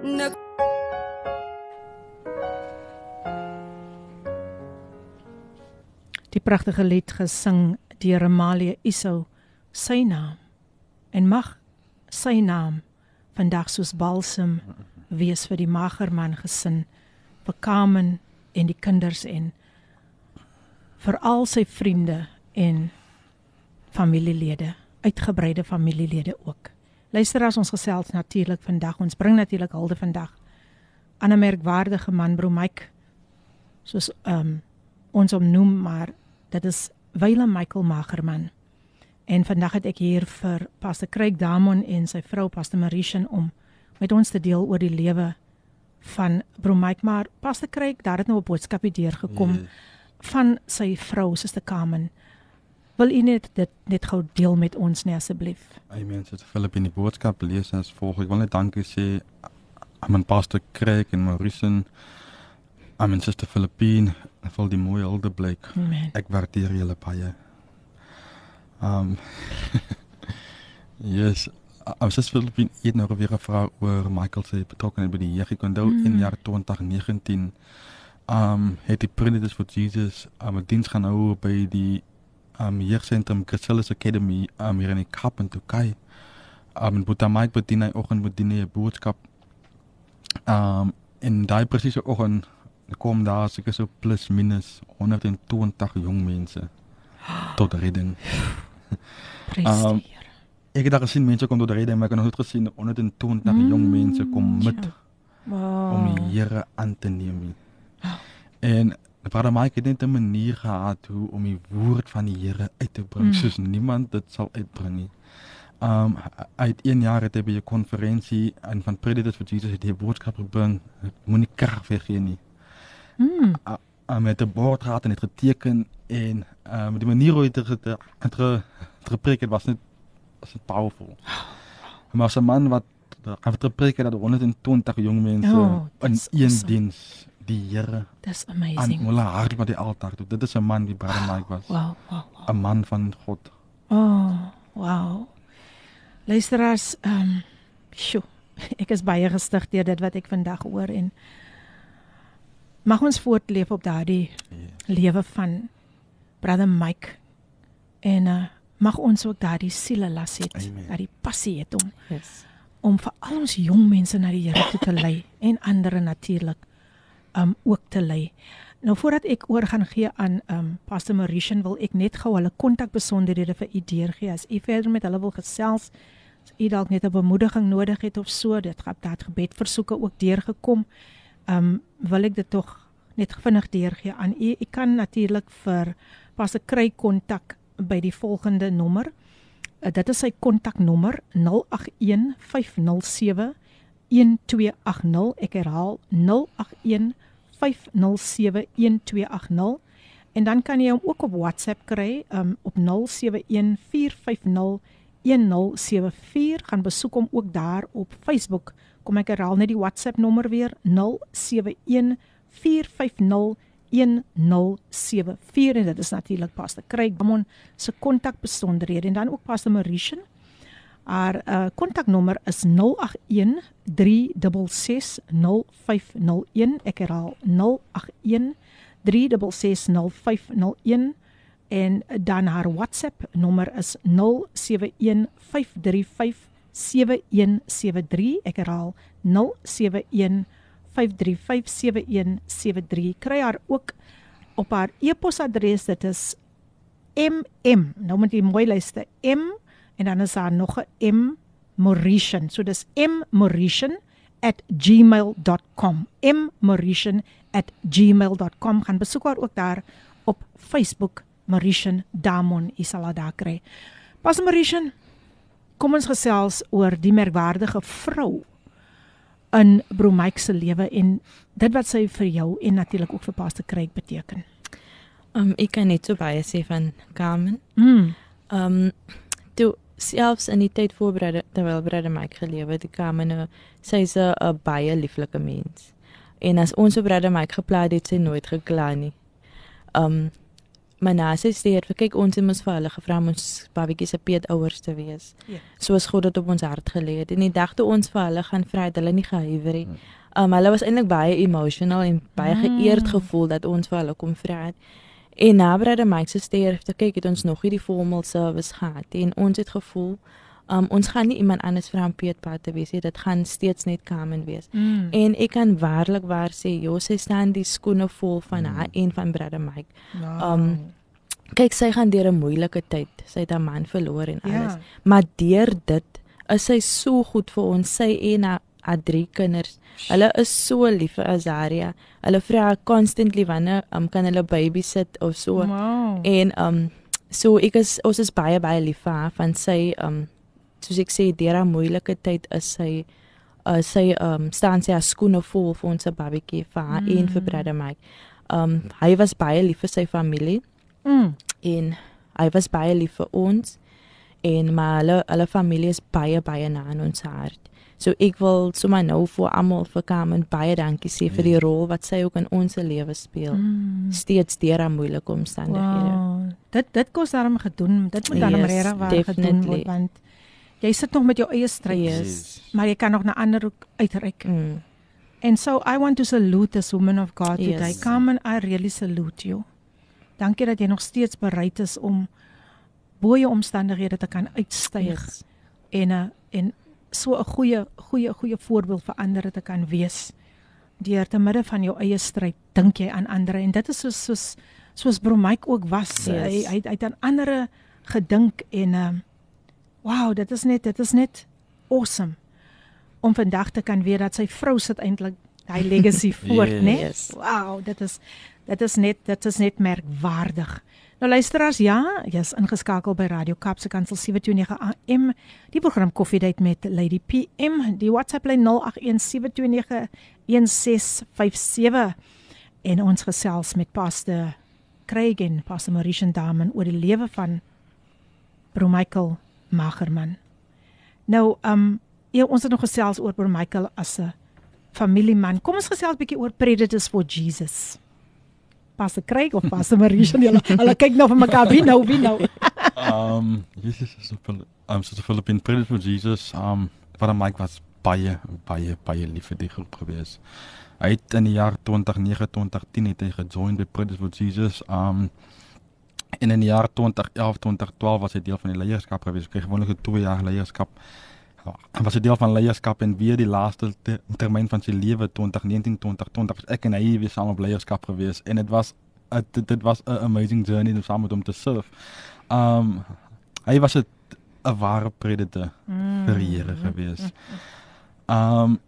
Speaker 5: Nik
Speaker 1: Die pragtige lied gesing deur Amalia Iso sy naam en mag sy naam vandag soos balsem wees vir die magerman gesin vir Kamen en die kinders en vir al sy vriende en familielede uitgebreide familielede ook. Luister as ons gesels natuurlik vandag. Ons bring natuurlik hulde vandag. Aan 'n merkwaardige man bro Mike soos um, ons hom noem maar dit is Wyle Michael Magerman. En vandag het ek hier vir Pastor Craig Damon en sy vrou Pastor Marishan om met ons te deel oor die lewe van Bromike maar Pastor Kreek daar het nou 'n boodskapie deurgekom
Speaker 3: Yes.
Speaker 1: van sy vrou Suster Carmen. Wil u net dit net gou deel met ons nee asseblief?
Speaker 3: Amen. Sister Philip in die boodskap lees as volg. Ek wil net dankie sê aan mijn pastor Craig en Mauritian, aan mijn Sister Philippine, en vir die mooie Hildeblyk.
Speaker 1: Amen.
Speaker 3: Ek waardeer julle baie. Um Yes, I'm just Philippine het nou weer gevra oor Michael se betrokkenheid by die jeug. Ek onthou
Speaker 1: Mm.
Speaker 3: in jaar 2019 um het die Predators for Jesus um 'n diens gaan hou by die um jeugsentrum Chrysalis Academy um hier in die Kaap in Turkye. Um en Boeta Mike bedien hy oggend bedien hy 'n boodskap. Um en daai presiese oggend kom daar seker so plus minus 120 jong mense tot redding.
Speaker 1: Prys
Speaker 3: Um. Ek het daar gesien mense kom tot redding, maar ek het nog nooit gesien 120 mm, jong mense kom met
Speaker 1: ja. Wow.
Speaker 3: om die Here aan te neem. nie. En Vader Mike het net 'n manier gehad hoe om die woord van die Here uit te bring
Speaker 1: Mm.
Speaker 3: soos niemand dit sal uitbring nie. Um uit 1 jaar het hy by 'n konferensie en van Predators for Jesus het hy 'n boodskap gebring. Moenie krag weggee nie.
Speaker 1: Mm.
Speaker 3: um, met 'n bord gehad en het geteken en um, die manier hoe hy dit het, het, het gepreek het was net was net powerful. Maar as 'n man wat het gepreek het dat 120 jong mense
Speaker 1: Oh,
Speaker 3: in een
Speaker 1: awesome.
Speaker 3: diens die Here
Speaker 1: Dis
Speaker 3: aan
Speaker 1: amazing.
Speaker 3: hulle hart met die altaar toe. Dit is 'n man wie Brother Mike was.
Speaker 1: Wow, wow, wow.
Speaker 3: 'n Man van God.
Speaker 1: Oh, wow. Luisteraars, ehm, um, sjoe, ek is baie gestig deur dit wat ek vandag hoor en mag ons voortleef op daardie
Speaker 3: Ja.
Speaker 1: lewe van Brother Mike en uh, mag ons ook daardie siele las het,
Speaker 3: Amen.
Speaker 1: daardie passie het om
Speaker 2: Yes.
Speaker 1: om vir al ons jong mense na die Here toe te lei en ander natuurlik um ook te lei. Nou voordat ek oor gaan gee aan um Pastor Mauritian wil ek net gou hulle kontakbesonderhede vir u deurgee as u verder met hulle wil gesels. As u dalk net 'n bemoediging nodig het of so, dit gaan dat gebedversoeke ook deurgekom. Um wil ek dit tog net vinnig deurgee aan u. U kan natuurlik vir Pastor kry kontak by die volgende nommer Uh, dit is sy kontaknommer 081 507 1280. Ek herhaal 081 507 1280 en dan kan jy hom ook op WhatsApp kry um, op 071 450 1074 gaan besoek hom ook daar op Facebook. Kom ek herhaal net die WhatsApp nommer weer 071 450 1074 en dit is natuurlik Pastor Craig Bamon se kontakbesonderhede en dan ook Pastor Mauritian. Haar uh, kontaknommer is 081 366 0501. Ek herhaal 081 366 0501 en dan haar WhatsApp nommer is 071 535 7173. Ek herhaal 071 5357173 kry haar ook op haar e-posadres dit is mm nou moet jy mooi luister m en dan is daar nog 'n m Mauritian. So dis m Mauritian @gmail.com m Mauritian @gmail.com gaan besoek haar ook daar op Facebook Mauritian Damon Isala daar kry. Pas Mauritian kom ons gesels oor die merkwaardige vrou in Bromike se lewe en dit wat sy vir jou en natuurlik ook vir Pastor Craig beteken.
Speaker 2: Um ek kan net so baie sê van Carmen.
Speaker 1: Mm.
Speaker 2: Um toe selfs in die tyd voor Brother terwyl Brother Mike gelewe het, Carmen nou sy's 'n 'n baie lieflike mens. En as ons op Brother Mike geplaas het, sy nooit gekla nie. Um maar na sy sterf, kyk ons het mos vir hulle gevra om ons babatjie se peetouers te wees.
Speaker 1: Ja.
Speaker 2: Soos God dit op ons hart gelê het. En die dag toe ons vir hulle gaan vra het hulle nie gehuiwer nie. Um hulle was eintlik baie emotional en baie geëerd gevoel dat ons vir hulle kom vra het. En na Brother Mike se sterf, te kyk het ons nog hierdie formal service gehad en ons het gevoel um ons gaan nie iemand anders vra om peetpad te wees nie. Dit gaan steeds net Carmen wees.
Speaker 1: Mm.
Speaker 2: En ek kan waarlik waar sê, jo, sy staan die skoene vol van haar en van Brother Mike.
Speaker 1: Wow.
Speaker 2: Um, Kyk, sy gaan deur 'n moeilike tyd. Sy het haar man verloor en
Speaker 1: Ja.
Speaker 2: alles. Maar deur dit is sy so goed vir ons, sy en haar, haar drie kinders. Hulle is so lief vir Azaria. Hulle vra haar constantly wanneer um, kan hulle babysit of so.
Speaker 1: wow.
Speaker 2: En um so ek is ons is baie baie lief vir haar van sy um soos ek sê deur haar moeilike tyd is sy uh, sy um staan sy haar skoene vol vir ons babatjie vir haar mm. en vir Brother Mike. Um hy was baie lief vir sy familie
Speaker 1: Mm.
Speaker 2: en hy was baie lief vir ons en maar hulle hulle familie is baie baie na in ons hart. So ek wil sommer nou vir almal vir Carmen baie dankie sê vir die rol wat sy ook in ons lewe speel.
Speaker 1: Mm.
Speaker 2: Steeds deur aan moeilike omstandighede.
Speaker 1: Wow. Dit dit kos daarom gedoen. Dit moet daarom
Speaker 2: Yes,
Speaker 1: regtig waar gedoen
Speaker 2: definitely.
Speaker 1: word want jy sit nog met jou eie stryd,
Speaker 2: Yes.
Speaker 1: maar jy kan nog na ander uitreik.
Speaker 2: Mm.
Speaker 1: And so I want to salute this woman of God
Speaker 2: Yes.
Speaker 1: today. Carmen, I really salute you. Dankie dat jy nog steeds bereid is om bo jou omstandighede te kan uitstyg
Speaker 2: Yes.
Speaker 1: en 'n en so 'n goeie goeie goeie voorbeeld vir ander te kan wees. Deur te midde van jou eie stryd dink jy aan ander en dit is soos soos soos Bromike ook was.
Speaker 2: Yes.
Speaker 1: Hy hy hy het aan ander gedink en um, wow, dit is net dit is net awesome om vandag te kan weet dat sy vrou sit eintlik hy legacy voort,
Speaker 3: Yes.
Speaker 1: né?
Speaker 2: Yes.
Speaker 1: Wow, dit is dit is net dit is net merkwaardig. Nou luisteraars, ja, jy's ingeskakel by Radio Kaapse Kansel 729 AM. Die program Koffiedייט met Lady PM. Die WhatsApp lyn 0817291657 en ons gesels met Pastor Craig en Pastor Marishan Damen oor die lewe van Bro Michael Magerman. Nou, um ja, ons het nog gesels oor Bro Michael as 'n familieman. Kom ons gesels 'n bietjie oor Predators for Jesus. Pastor Craig of Pastor Marishan, hulle hulle kyk nou vir mekaar wie nou wie nou.
Speaker 3: Um Jesus is op um so Philip in Predator for Jesus. Um wat Mike was baie baie baie lief vir die groep gewees. Hy het in die jaar 2009 2010 het hy gejoin by Predator for Jesus. Um en in die jaar 2011 2012 was hy deel van die leierskap gewees. Hy kry gewoonlik 'n 2 jaar leierskap. Hy was 'n deel van leierskap en weer die laaste te, termyn van sy lewe 2019 2020 was ek en hy weer saam op leierskap gewees en dit was dit, dit was 'n amazing journey om saam met hom te surf. Um hy was 'n 'n ware predator vir die Here gewees. Um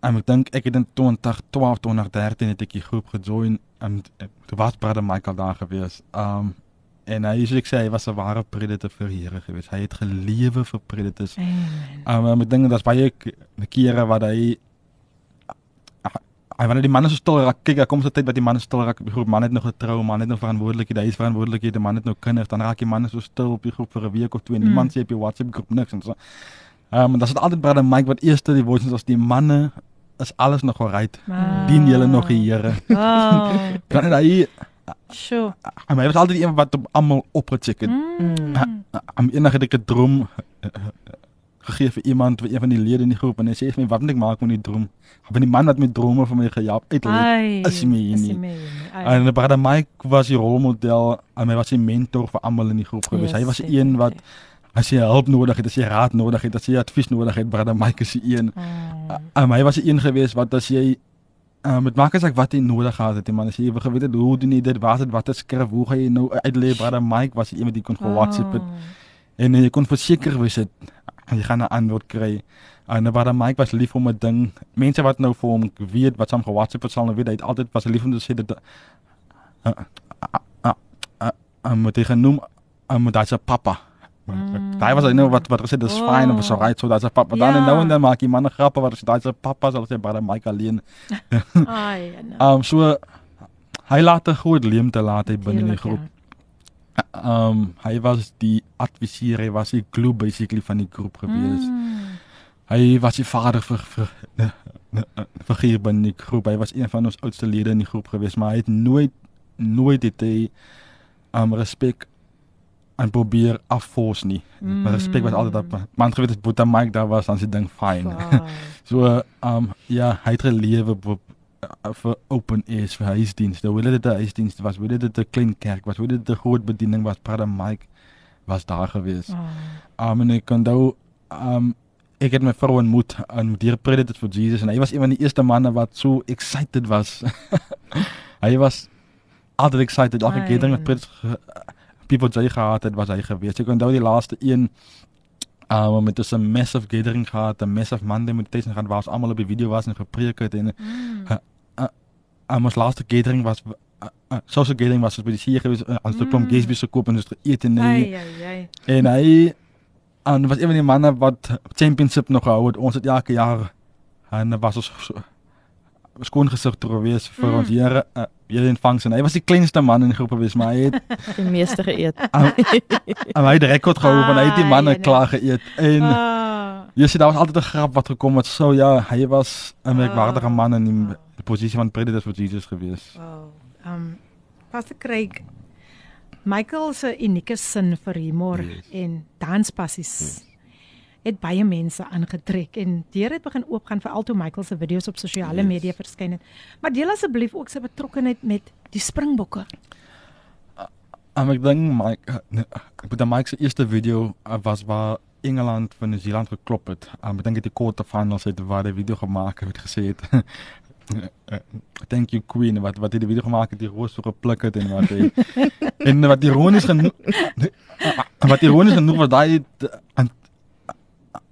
Speaker 3: en ek dink ek het in 2012 2013 het ek die groep gejoin en toe was Brother Michael daar gewees. Um en hy soos ek sê hy was 'n ware predator vir die Here gewees. Hy het gelewe vir predators.
Speaker 1: Amen.
Speaker 3: Um ek dink daar's baie kere wat hy hy wanneer die manne so stil raak, kyk, daar kom so 'n tyd wat die manne stil raak die groep, man het nog getrou, man het nog verantwoordelikhede, hy is verantwoordelikheid, die man het nou kinders, dan raak die manne so stil op die groep vir 'n week of twee.
Speaker 1: Mm.
Speaker 3: Niemand sê op die WhatsApp groep niks en so. Ehm um, dan sit altyd brother Mike wat eers die voices as die manne is alles nog alright. Dien julle nog die Here.
Speaker 1: Oh,
Speaker 3: Dan hy
Speaker 1: sure.
Speaker 3: hy was altyd een wat op almal opgecheck het.
Speaker 1: Mm.
Speaker 3: Am ek 'n droom eh, eh, gegee vir iemand, vir een van die lede in die groep en hy sê vir my wat moet ek maak met die droom? Maar die man wat met drome vir my gehelp het, is nie meer
Speaker 1: is
Speaker 3: nie. En brother Mike was die rolmodel en hy was die mentor vir almal in die groep gewees.
Speaker 2: Yes,
Speaker 3: hy was die een wat as jy hulp nodig het, as jy raad nodig het, as jy advies nodig het, brother Mike is die een.
Speaker 1: Oh.
Speaker 3: Um, hy was die een gewees wat as jy uh, met maak as ek wat jy nodig gehad het, man as jy ewe geweet het hoe doen jy dit, wat het wat skryf, hoe gaan jy nou uitlê brother Mike was die een wat jy kon
Speaker 1: Oh.
Speaker 3: WhatsApp het en jy kon verseker wees het jy gaan 'n antwoord kry. En nou brother Mike was lief om 'n ding. Mense wat nou vir hom weet wat saam ge-WhatsApp het sal nou weet hy het altyd was lief om te sê dit uh, uh, uh, uh, uh, moet hy genoem uh, moet hy se pappa.
Speaker 1: Mm.
Speaker 3: Daai was nou wat wat gesê dis fyn of so
Speaker 1: Oh.
Speaker 3: right so dat's 'n pappa. Dan
Speaker 1: Ja.
Speaker 3: nou en dan maak die manne grappe wat as daai se pappa sal sê brother Mike alleen.
Speaker 1: Ai. nou.
Speaker 3: Um so hy laat 'n groot leemte laat hy binne die
Speaker 1: Tuurlik,
Speaker 3: groep.
Speaker 1: ja.
Speaker 3: Um hy was die adviseur, hy was die glue basically van die groep gewees.
Speaker 1: Mm.
Speaker 3: Hy was die vader vir vir hier binne die groep. Hy was een van ons oudste lede in die groep gewees, maar hy het nooit nooit het hy um respek en probeer afvors nie. Mm. Maar respek was altyd op. Man geweet as Boeta Mike daar was, dan se ding fyn. So um ja, hy het gelewe op uh, vir open airs vir huisdienste. Hoe dit 'n huisdienste was, hoe dit 'n klein kerk was, hoe dit 'n groot bediening was. Brother Mike was daar gewees.
Speaker 1: Oh.
Speaker 3: Um en ek onthou um ek het my vrou ontmoet aan die Predator for Jesus en hy was een van die eerste manne wat so excited was. hy was altyd excited. Elke
Speaker 1: Ai.
Speaker 3: gathering met Predator ge- people jy gehad het, was hy gewees. Ek onthou die laaste een um met dus 'n massive gathering gehad, 'n massive Monday meditation gehad waar ons almal op die video was en gepreek het en
Speaker 1: Mm.
Speaker 3: um, ons laaste gathering was uh, uh, social gathering was ons by die see gewees uh, ons het 'n klomp
Speaker 1: Mm.
Speaker 3: gatebies gekoop en ons het geëet en hy. En hy en was een van die manne wat championship nog gehou het. Ons het elke jaar en was ons so, skoon gesig toe gewees vir
Speaker 1: Mm.
Speaker 3: ons Here uh, Here ontvangs en hy was die kleinste man in die groep gewees maar hy het
Speaker 2: Die meeste geëet.
Speaker 3: um, um, hy het rekord gehou van hy het die
Speaker 1: Ah,
Speaker 3: manne
Speaker 1: jene.
Speaker 3: klaar geëet en
Speaker 1: Ah.
Speaker 3: jy sien daar was altyd 'n grap wat gekom het so ja hy was 'n merkwaardige
Speaker 1: Ah.
Speaker 3: man in die, die posisie van prediker vir Jesus gewees
Speaker 1: Wow. Um Pastor Craig Michael se unieke sin vir humor
Speaker 3: Yes.
Speaker 1: en danspassies het baie mense aangetrek en deur het begin oopgaan vir altoe Michael se video's op sosiale
Speaker 3: Yes.
Speaker 1: media verskyn het. Maar deel asseblief ook sy betrokkeheid met die Springbokke.
Speaker 3: Um, ek dink Mike uh, ek bedoel Mike se eerste video uh, was waar Engeland van New Zealand geklop het. Um, ek dink dit die quarter finals het waar die video gemaak het gesê het. uh, Thank you Queen wat wat hy die video gemaak het die roos so gepluk het en wat hy en wat ironies genoeg wat ironies genoeg was daai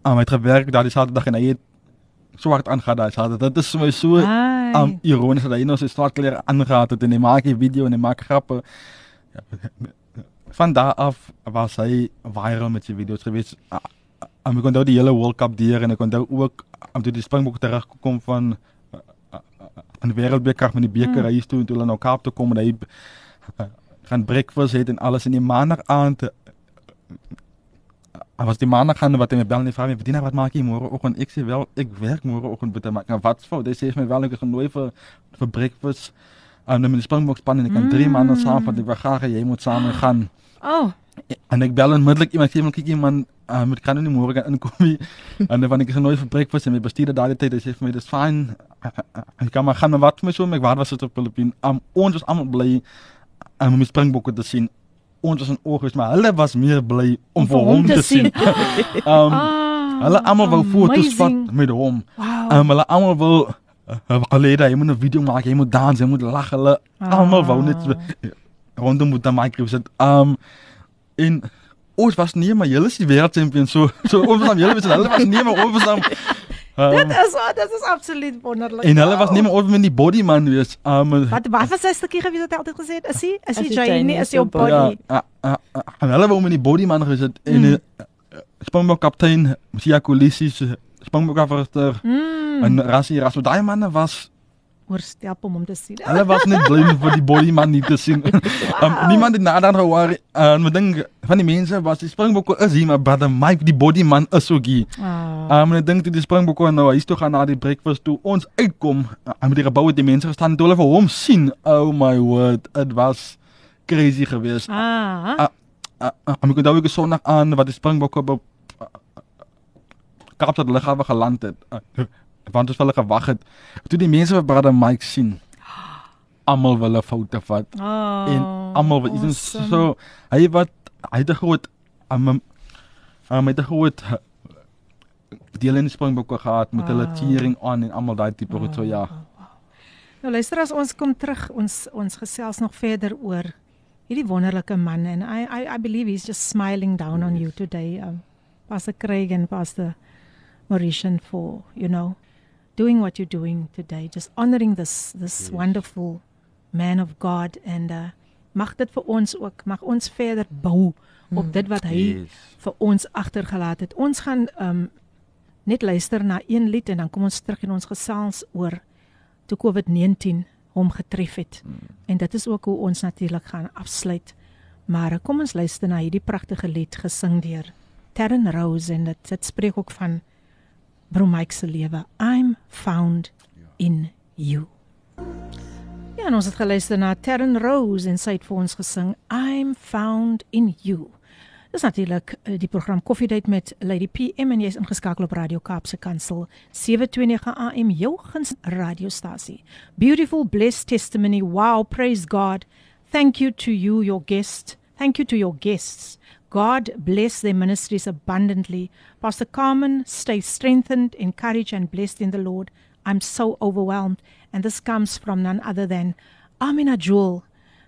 Speaker 3: aan het gewerk daai Saterdag en hy het hard aangaan daai Saterdag. Dit is vir my so um, ironies dat hy nou sy swart klere aangetree het en hy maak 'n video en hy maak grappe. Ja, van daar af was hy viral met sy video's gewees. Ah, En ek kon onthou die hele World Cup deur en ek kon onthou ook om toe die Springbok teruggekom van ah, ah, ah, aan die wêreldbeker met die beker
Speaker 1: Mm.
Speaker 3: huis toe en toe hulle nou Kaap toe kom en hy ah, gaan breakfast het en alles in die maandag aand was die maandag gaan wat hy my bel en hy vra my, "Bediener, wat maak jy môre oggend?" Ek sê wel, "Ek werk môre oggend, bitte, maar nou, wat fout?" Hy sê vir my wel ek is genooi vir vir breakfast. En dan met die Springbok span en ek kan drie manne saam van die bagage, jy moet saam gaan.
Speaker 1: Oh,
Speaker 3: En ek bel onmiddellik iemand sê, "Maar kyk iemand, uh, moet kan nou nie môre gaan inkom nie." en dan van ek is genooi vir breakfast en my bestuurder daardie tyd, hy sê vir my, "Dis fyn. Ek kan maar gaan, maar wat vir my so, ek waar was dit op Filippine. Um, ons was almal bly um, om die Springbokke te sien. Ons was in oog geweest, maar hulle was meer bly om, vir hom te sien. um,
Speaker 1: ah,
Speaker 3: Hulle almal wou foto's vat met hom.
Speaker 1: Wow.
Speaker 3: Um, hulle almal wil uh, hulle jy moet 'n video maak, jy moet dans, jy moet lag. Hulle almal wou net so rondom met die micro sit. Um en ons was nie maar julle is die wêreldkampioen so so ons was aan julle was hulle was nie maar ons was aan
Speaker 1: dit is dit is absoluut wonderlik.
Speaker 3: en hulle was
Speaker 1: Wow.
Speaker 3: nie maar ons met die body man wees. Um
Speaker 1: Wat wat was sy stukkie gewees wat hy altyd gesê het? Is hy is hy Janie
Speaker 2: Janie
Speaker 1: is jou body.
Speaker 3: Ja, uh, uh, uh, en hulle wou met die body man gesit en
Speaker 1: Mm.
Speaker 3: uh, Springbok kaptein Sia Kulissies Springbok afruster
Speaker 1: Mm.
Speaker 3: en Rassie Rasmus daai manne was
Speaker 1: oorstel om hom te sien.
Speaker 3: Hulle was net bly om vir die body man nie te sien. um, niemand het nader gehou en uh, dink van die mense was die Springbokke is hier maar brother Mike die body man is ook hier.
Speaker 1: Ah.
Speaker 3: Um, en ek dink die Springbokke nou huis toe gaan na die breakfast toe ons uitkom uh, met die gebou het die mense gestaan toe hulle vir hom sien. Oh my word, it was crazy geweest.
Speaker 1: Ah.
Speaker 3: Ah. Uh, uh, ek kon daai Sondag aan wat die Springbokke op uh, Kaapstad lughawe geland het. Uh, want ons hulle gewag het. Toe die mense vir brother Mike sien. Almal wil 'n foto vat
Speaker 1: Oh,
Speaker 3: en almal wil iets
Speaker 1: awesome.
Speaker 3: so hy wat hy het groot um, um, hy het groot uh, deel in die Springbokke gehad met hulle
Speaker 1: Wow.
Speaker 3: cheering on en almal daai tipe goed so ja.
Speaker 1: Nou luister as ons kom terug ons ons gesels nog verder oor hierdie wonderlike man and I I I believe he's just smiling down on you today um, Pastor Craig and Pastor Mauritian for you know doing what you're doing today just honoring this this yes. wonderful man of God and uh, mag dit vir ons ook mag ons verder bou op dit wat hy vir ons agtergelaat het. Ons gaan um net luister na een lied en dan kom ons terug en ons gesels oor toe COVID-19 hom getref het. Mm. En dit is ook hoe ons natuurlik gaan afsluit. Maar uh, kom ons luister na hierdie pragtige lied gesing deur Terren Rose en dit dit spreek ook van Bro Mike se lewe. I'm found in you. Ja, en ons het geluister na Terren Rose en sy het vir ons gesing I'm found in you. Dis natuurlik uh, die program Koffiedייט met Lady PM en jy's ingeskakel op Radio Kaapse Kansel 729 AM jou guns radiostasie. Beautiful blessed testimony. Wow, praise God. Thank you to you your guest. Thank you to your guests. God bless their ministries abundantly. Pastor Carmen, stay strengthened, encouraged and blessed in the Lord. I'm so overwhelmed and this comes from none other than Amina Jewel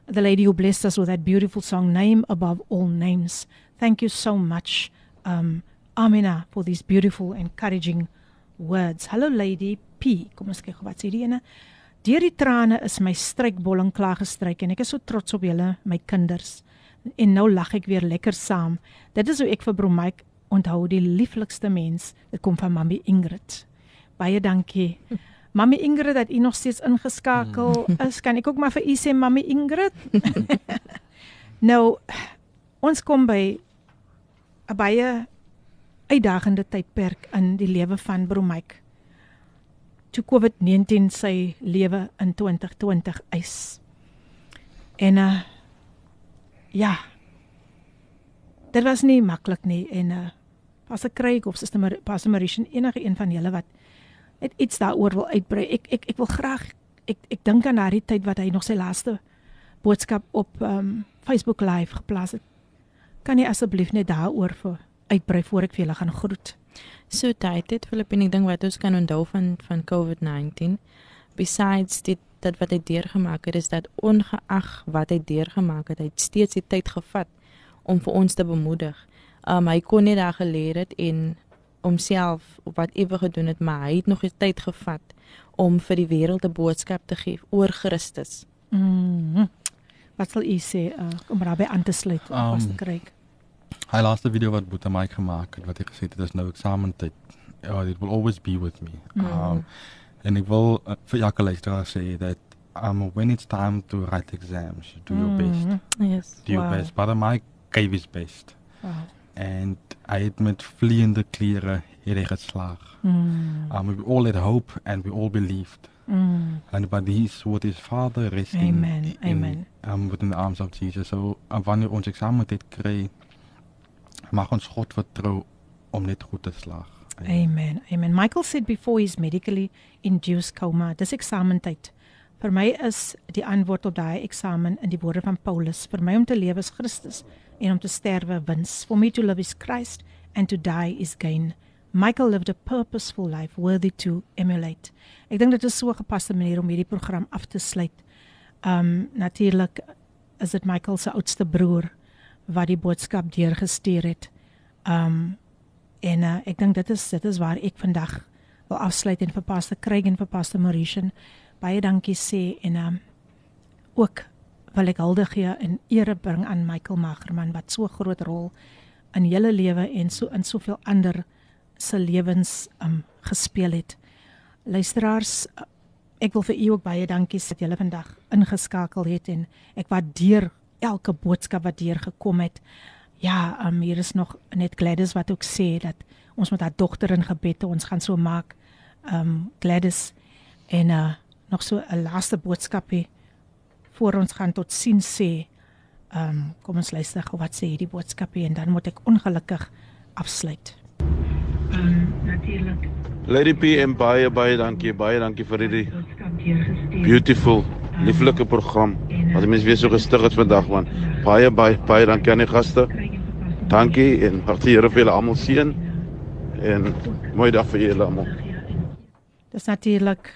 Speaker 1: the lady who blessed us with that beautiful song, Name Above All Names. Thank you so much, um, Amina, for these beautiful, encouraging words. Hello, Lady P. Kom ons kyk wat sê die ene. Deur die trane is my strykbolling klaar gestryk en ek is so trots op julle, my kinders. En nou lag ek weer lekker saam. Dit is hoe ek vir Bro Mike onthou die lieflikste mens. Dit kom van Mami Ingrid. Baie dankie. Mami Ingrid dat u nog steeds ingeskakel is. Kan ek ook maar vir u sê Mami Ingrid? nou ons kom by 'n baie uitdagende tydperk in die lewe van Bromeik. Toe COVID-19 sy lewe in 2020 eis. En uh ja. Dit was nie maklik nie en uh Pastor Craig of Suster Mar Pastor Marishan enige een van julle wat net iets daaroor wil uitbrei. Ek ek ek wil graag ek ek dink aan daardie tyd wat hy nog sy laaste boodskap op um Facebook live geplaas het. Kan jy asseblief net daaroor vir uitbrei voor ek vir julle gaan groet?
Speaker 2: So tyd dit Philip en ek dink wat ons kan onthou van van COVID-19 besides dit dat wat hy deurgemaak het is dat ongeag wat hy deurgemaak het, hy het steeds die tyd gevat om vir ons te bemoedig. Um hy kon net daar geleer het en homself op wat ewe gedoen het, maar hy het nog die tyd gevat om vir die wêreld 'n boodskap te gee oor Christus.
Speaker 1: Mm -hmm. Wat sal u sê uh, om daarbey aan te sluit?
Speaker 3: Um,
Speaker 1: Pastor Craig.
Speaker 3: Hy laaste video wat Boeta Mike gemaak het wat hy gesê het dit is nou eksamentyd. Ja, it will always be with me.
Speaker 1: Mm.
Speaker 3: En ek wil uh, vir elke luisteraar sê dat um when it's time to write exams, do your best.
Speaker 1: Mhm.
Speaker 2: Yes.
Speaker 3: Do your
Speaker 1: Wow.
Speaker 3: best. But Mike gave his best.
Speaker 1: Wow.
Speaker 3: En hy het met vleiende klere hierdie geslaag.
Speaker 1: Mm.
Speaker 3: Um we all had hope and we all believed.
Speaker 1: Mm.
Speaker 3: And but he's with his father resting
Speaker 1: Amen,
Speaker 3: in,
Speaker 1: amen.
Speaker 3: um within the arms of Jesus. So um, wanneer ons dit kry, mag ons God vertrou om net goed te slaag.
Speaker 1: Amen. Amen. Michael said before he's medically induced coma, dis eksamentyd. Vir my is die antwoord op daai eksamen in die woorde van Paulus, vir my om te lewe is Christus en om te sterwe wins. For me to live is Christ and to die is gain. Michael lived a purposeful life worthy to emulate. Ek dink dit is so 'n gepaste manier om hierdie program af te sluit. Um natuurlik is dit Michael se oudste broer wat die boodskap deurgestuur het. Um En uh, ek dink dit is dit is waar ek vandag wil afsluit en vir Pastor Craig en vir Pastor Mauritian baie dankie sê en um, ook wil ek hulde gee en ere bring aan Michael Magerman wat so groot rol in julle lewe en so in soveel ander se lewens um, gespeel het. Luisteraars, uh, ek wil vir u ook baie dankie dat julle vandag ingeskakel het en ek waardeer elke boodskap wat deur gekom het. Ja, um, hier is nog net Gladys wat ook sê dat ons met haar dogter in gebed ons gaan so maak. Um Gladys en uh nog so 'n laaste boodskapie voor ons gaan tot sien sê. Um kom ons luister gou wat sê hierdie boodskapie en dan moet ek ongelukkig afsluit. Um natuurlik
Speaker 4: Lady PM baie baie dankie, baie dankie vir hierdie beautiful, lieflike program. Wat die mense weer so gestig het vandag man. Baie baie baie dankie aan die gaste. Dankie en mag die Here vir julle almal seën. En mooi dag vir julle almal.
Speaker 1: Dis natuurlik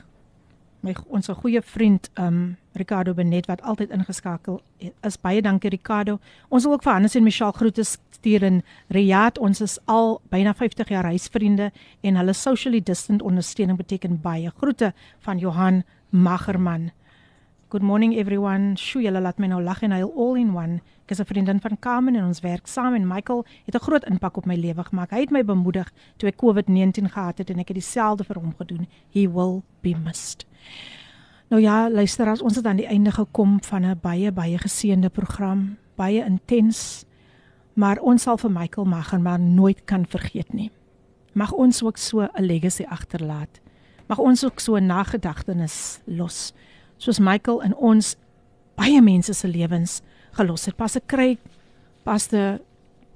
Speaker 1: my ons goeie vriend um Ricardo Benet wat altyd ingeskakel is. Baie dankie Ricardo. Ons wil ook vir Hannes en Michelle groete stuur in Riyadh. Ons is al byna 50 jaar huisvriende en hulle socially distant ondersteuning beteken baie. Groete van Johan Magerman. Good morning everyone. Sjoe, julle laat my nou lag en huil all in one. Ek is 'n vriendin van Carmen en ons werk saam en Michael het 'n groot impak op my lewe gemaak. Hy het my bemoedig toe ek COVID-19 gehad het en ek het dieselfde vir hom gedoen. He will be missed. Nou ja, luisteraars, ons het aan die einde gekom van 'n baie baie geseënde program, baie intens. Maar ons sal vir Michael Magerman nooit kan vergeet nie. Mag ons ook so 'n legacy agterlaat. Mag ons ook so nagedagtenis los soos Michael in ons baie mense se lewens gelos het. Pas ek kry Pastor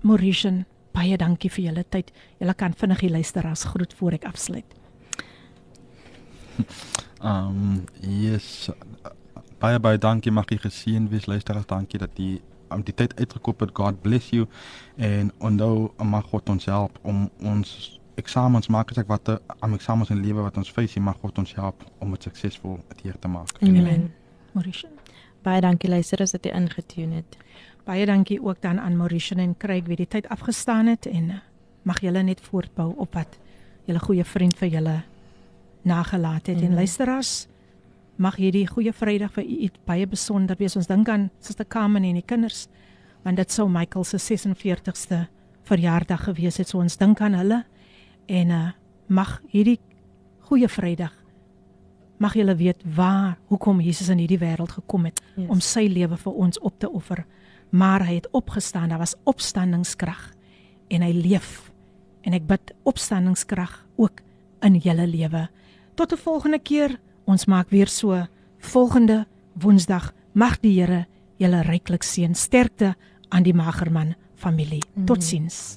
Speaker 1: Mauritian baie dankie vir julle tyd. Julle kan vinnig die luisteraars groet voor ek afsluit.
Speaker 3: Um yes. Baie baie dankie mag jy geseën wees luisteraars. Dankie dat jy om die tyd uitgekoop het. God bless you. En onthou mag God ons help om ons eksamens maak as ek wat aan eksamens in lewe wat ons face, mag God ons help om dit suksesvol hier te maak.
Speaker 2: Amen.
Speaker 1: Mauritian.
Speaker 2: Baie dankie luisteraars dat jy ingetune het.
Speaker 1: Baie dankie ook dan aan Mauritian en Craig wie die tyd afgestaan het en eh, mag julle net voortbou op wat julle goeie vriend vir julle nagelaat het. Mm. En luisteraars, mag hierdie goeie Vrydag vir u baie besonder wees. Ons dink aan Suster Carmen en die kinders want dit sou Michael se 46ste verjaardag gewees het. So ons dink aan hulle en uh, mag hierdie Goeie Vrydag. Mag julle weet waar hoekom Jesus in hierdie wêreld gekom het
Speaker 2: Yes.
Speaker 1: om sy lewe vir ons op te offer. Maar hy het opgestaan, daar was opstandingskrag en hy leef. En ek bid opstandingskrag ook in julle lewe. Tot 'n volgende keer. Ons maak weer so volgende Woensdag. Mag die Here julle ryklik seën. Sterkte aan die Magerman familie. Totsiens.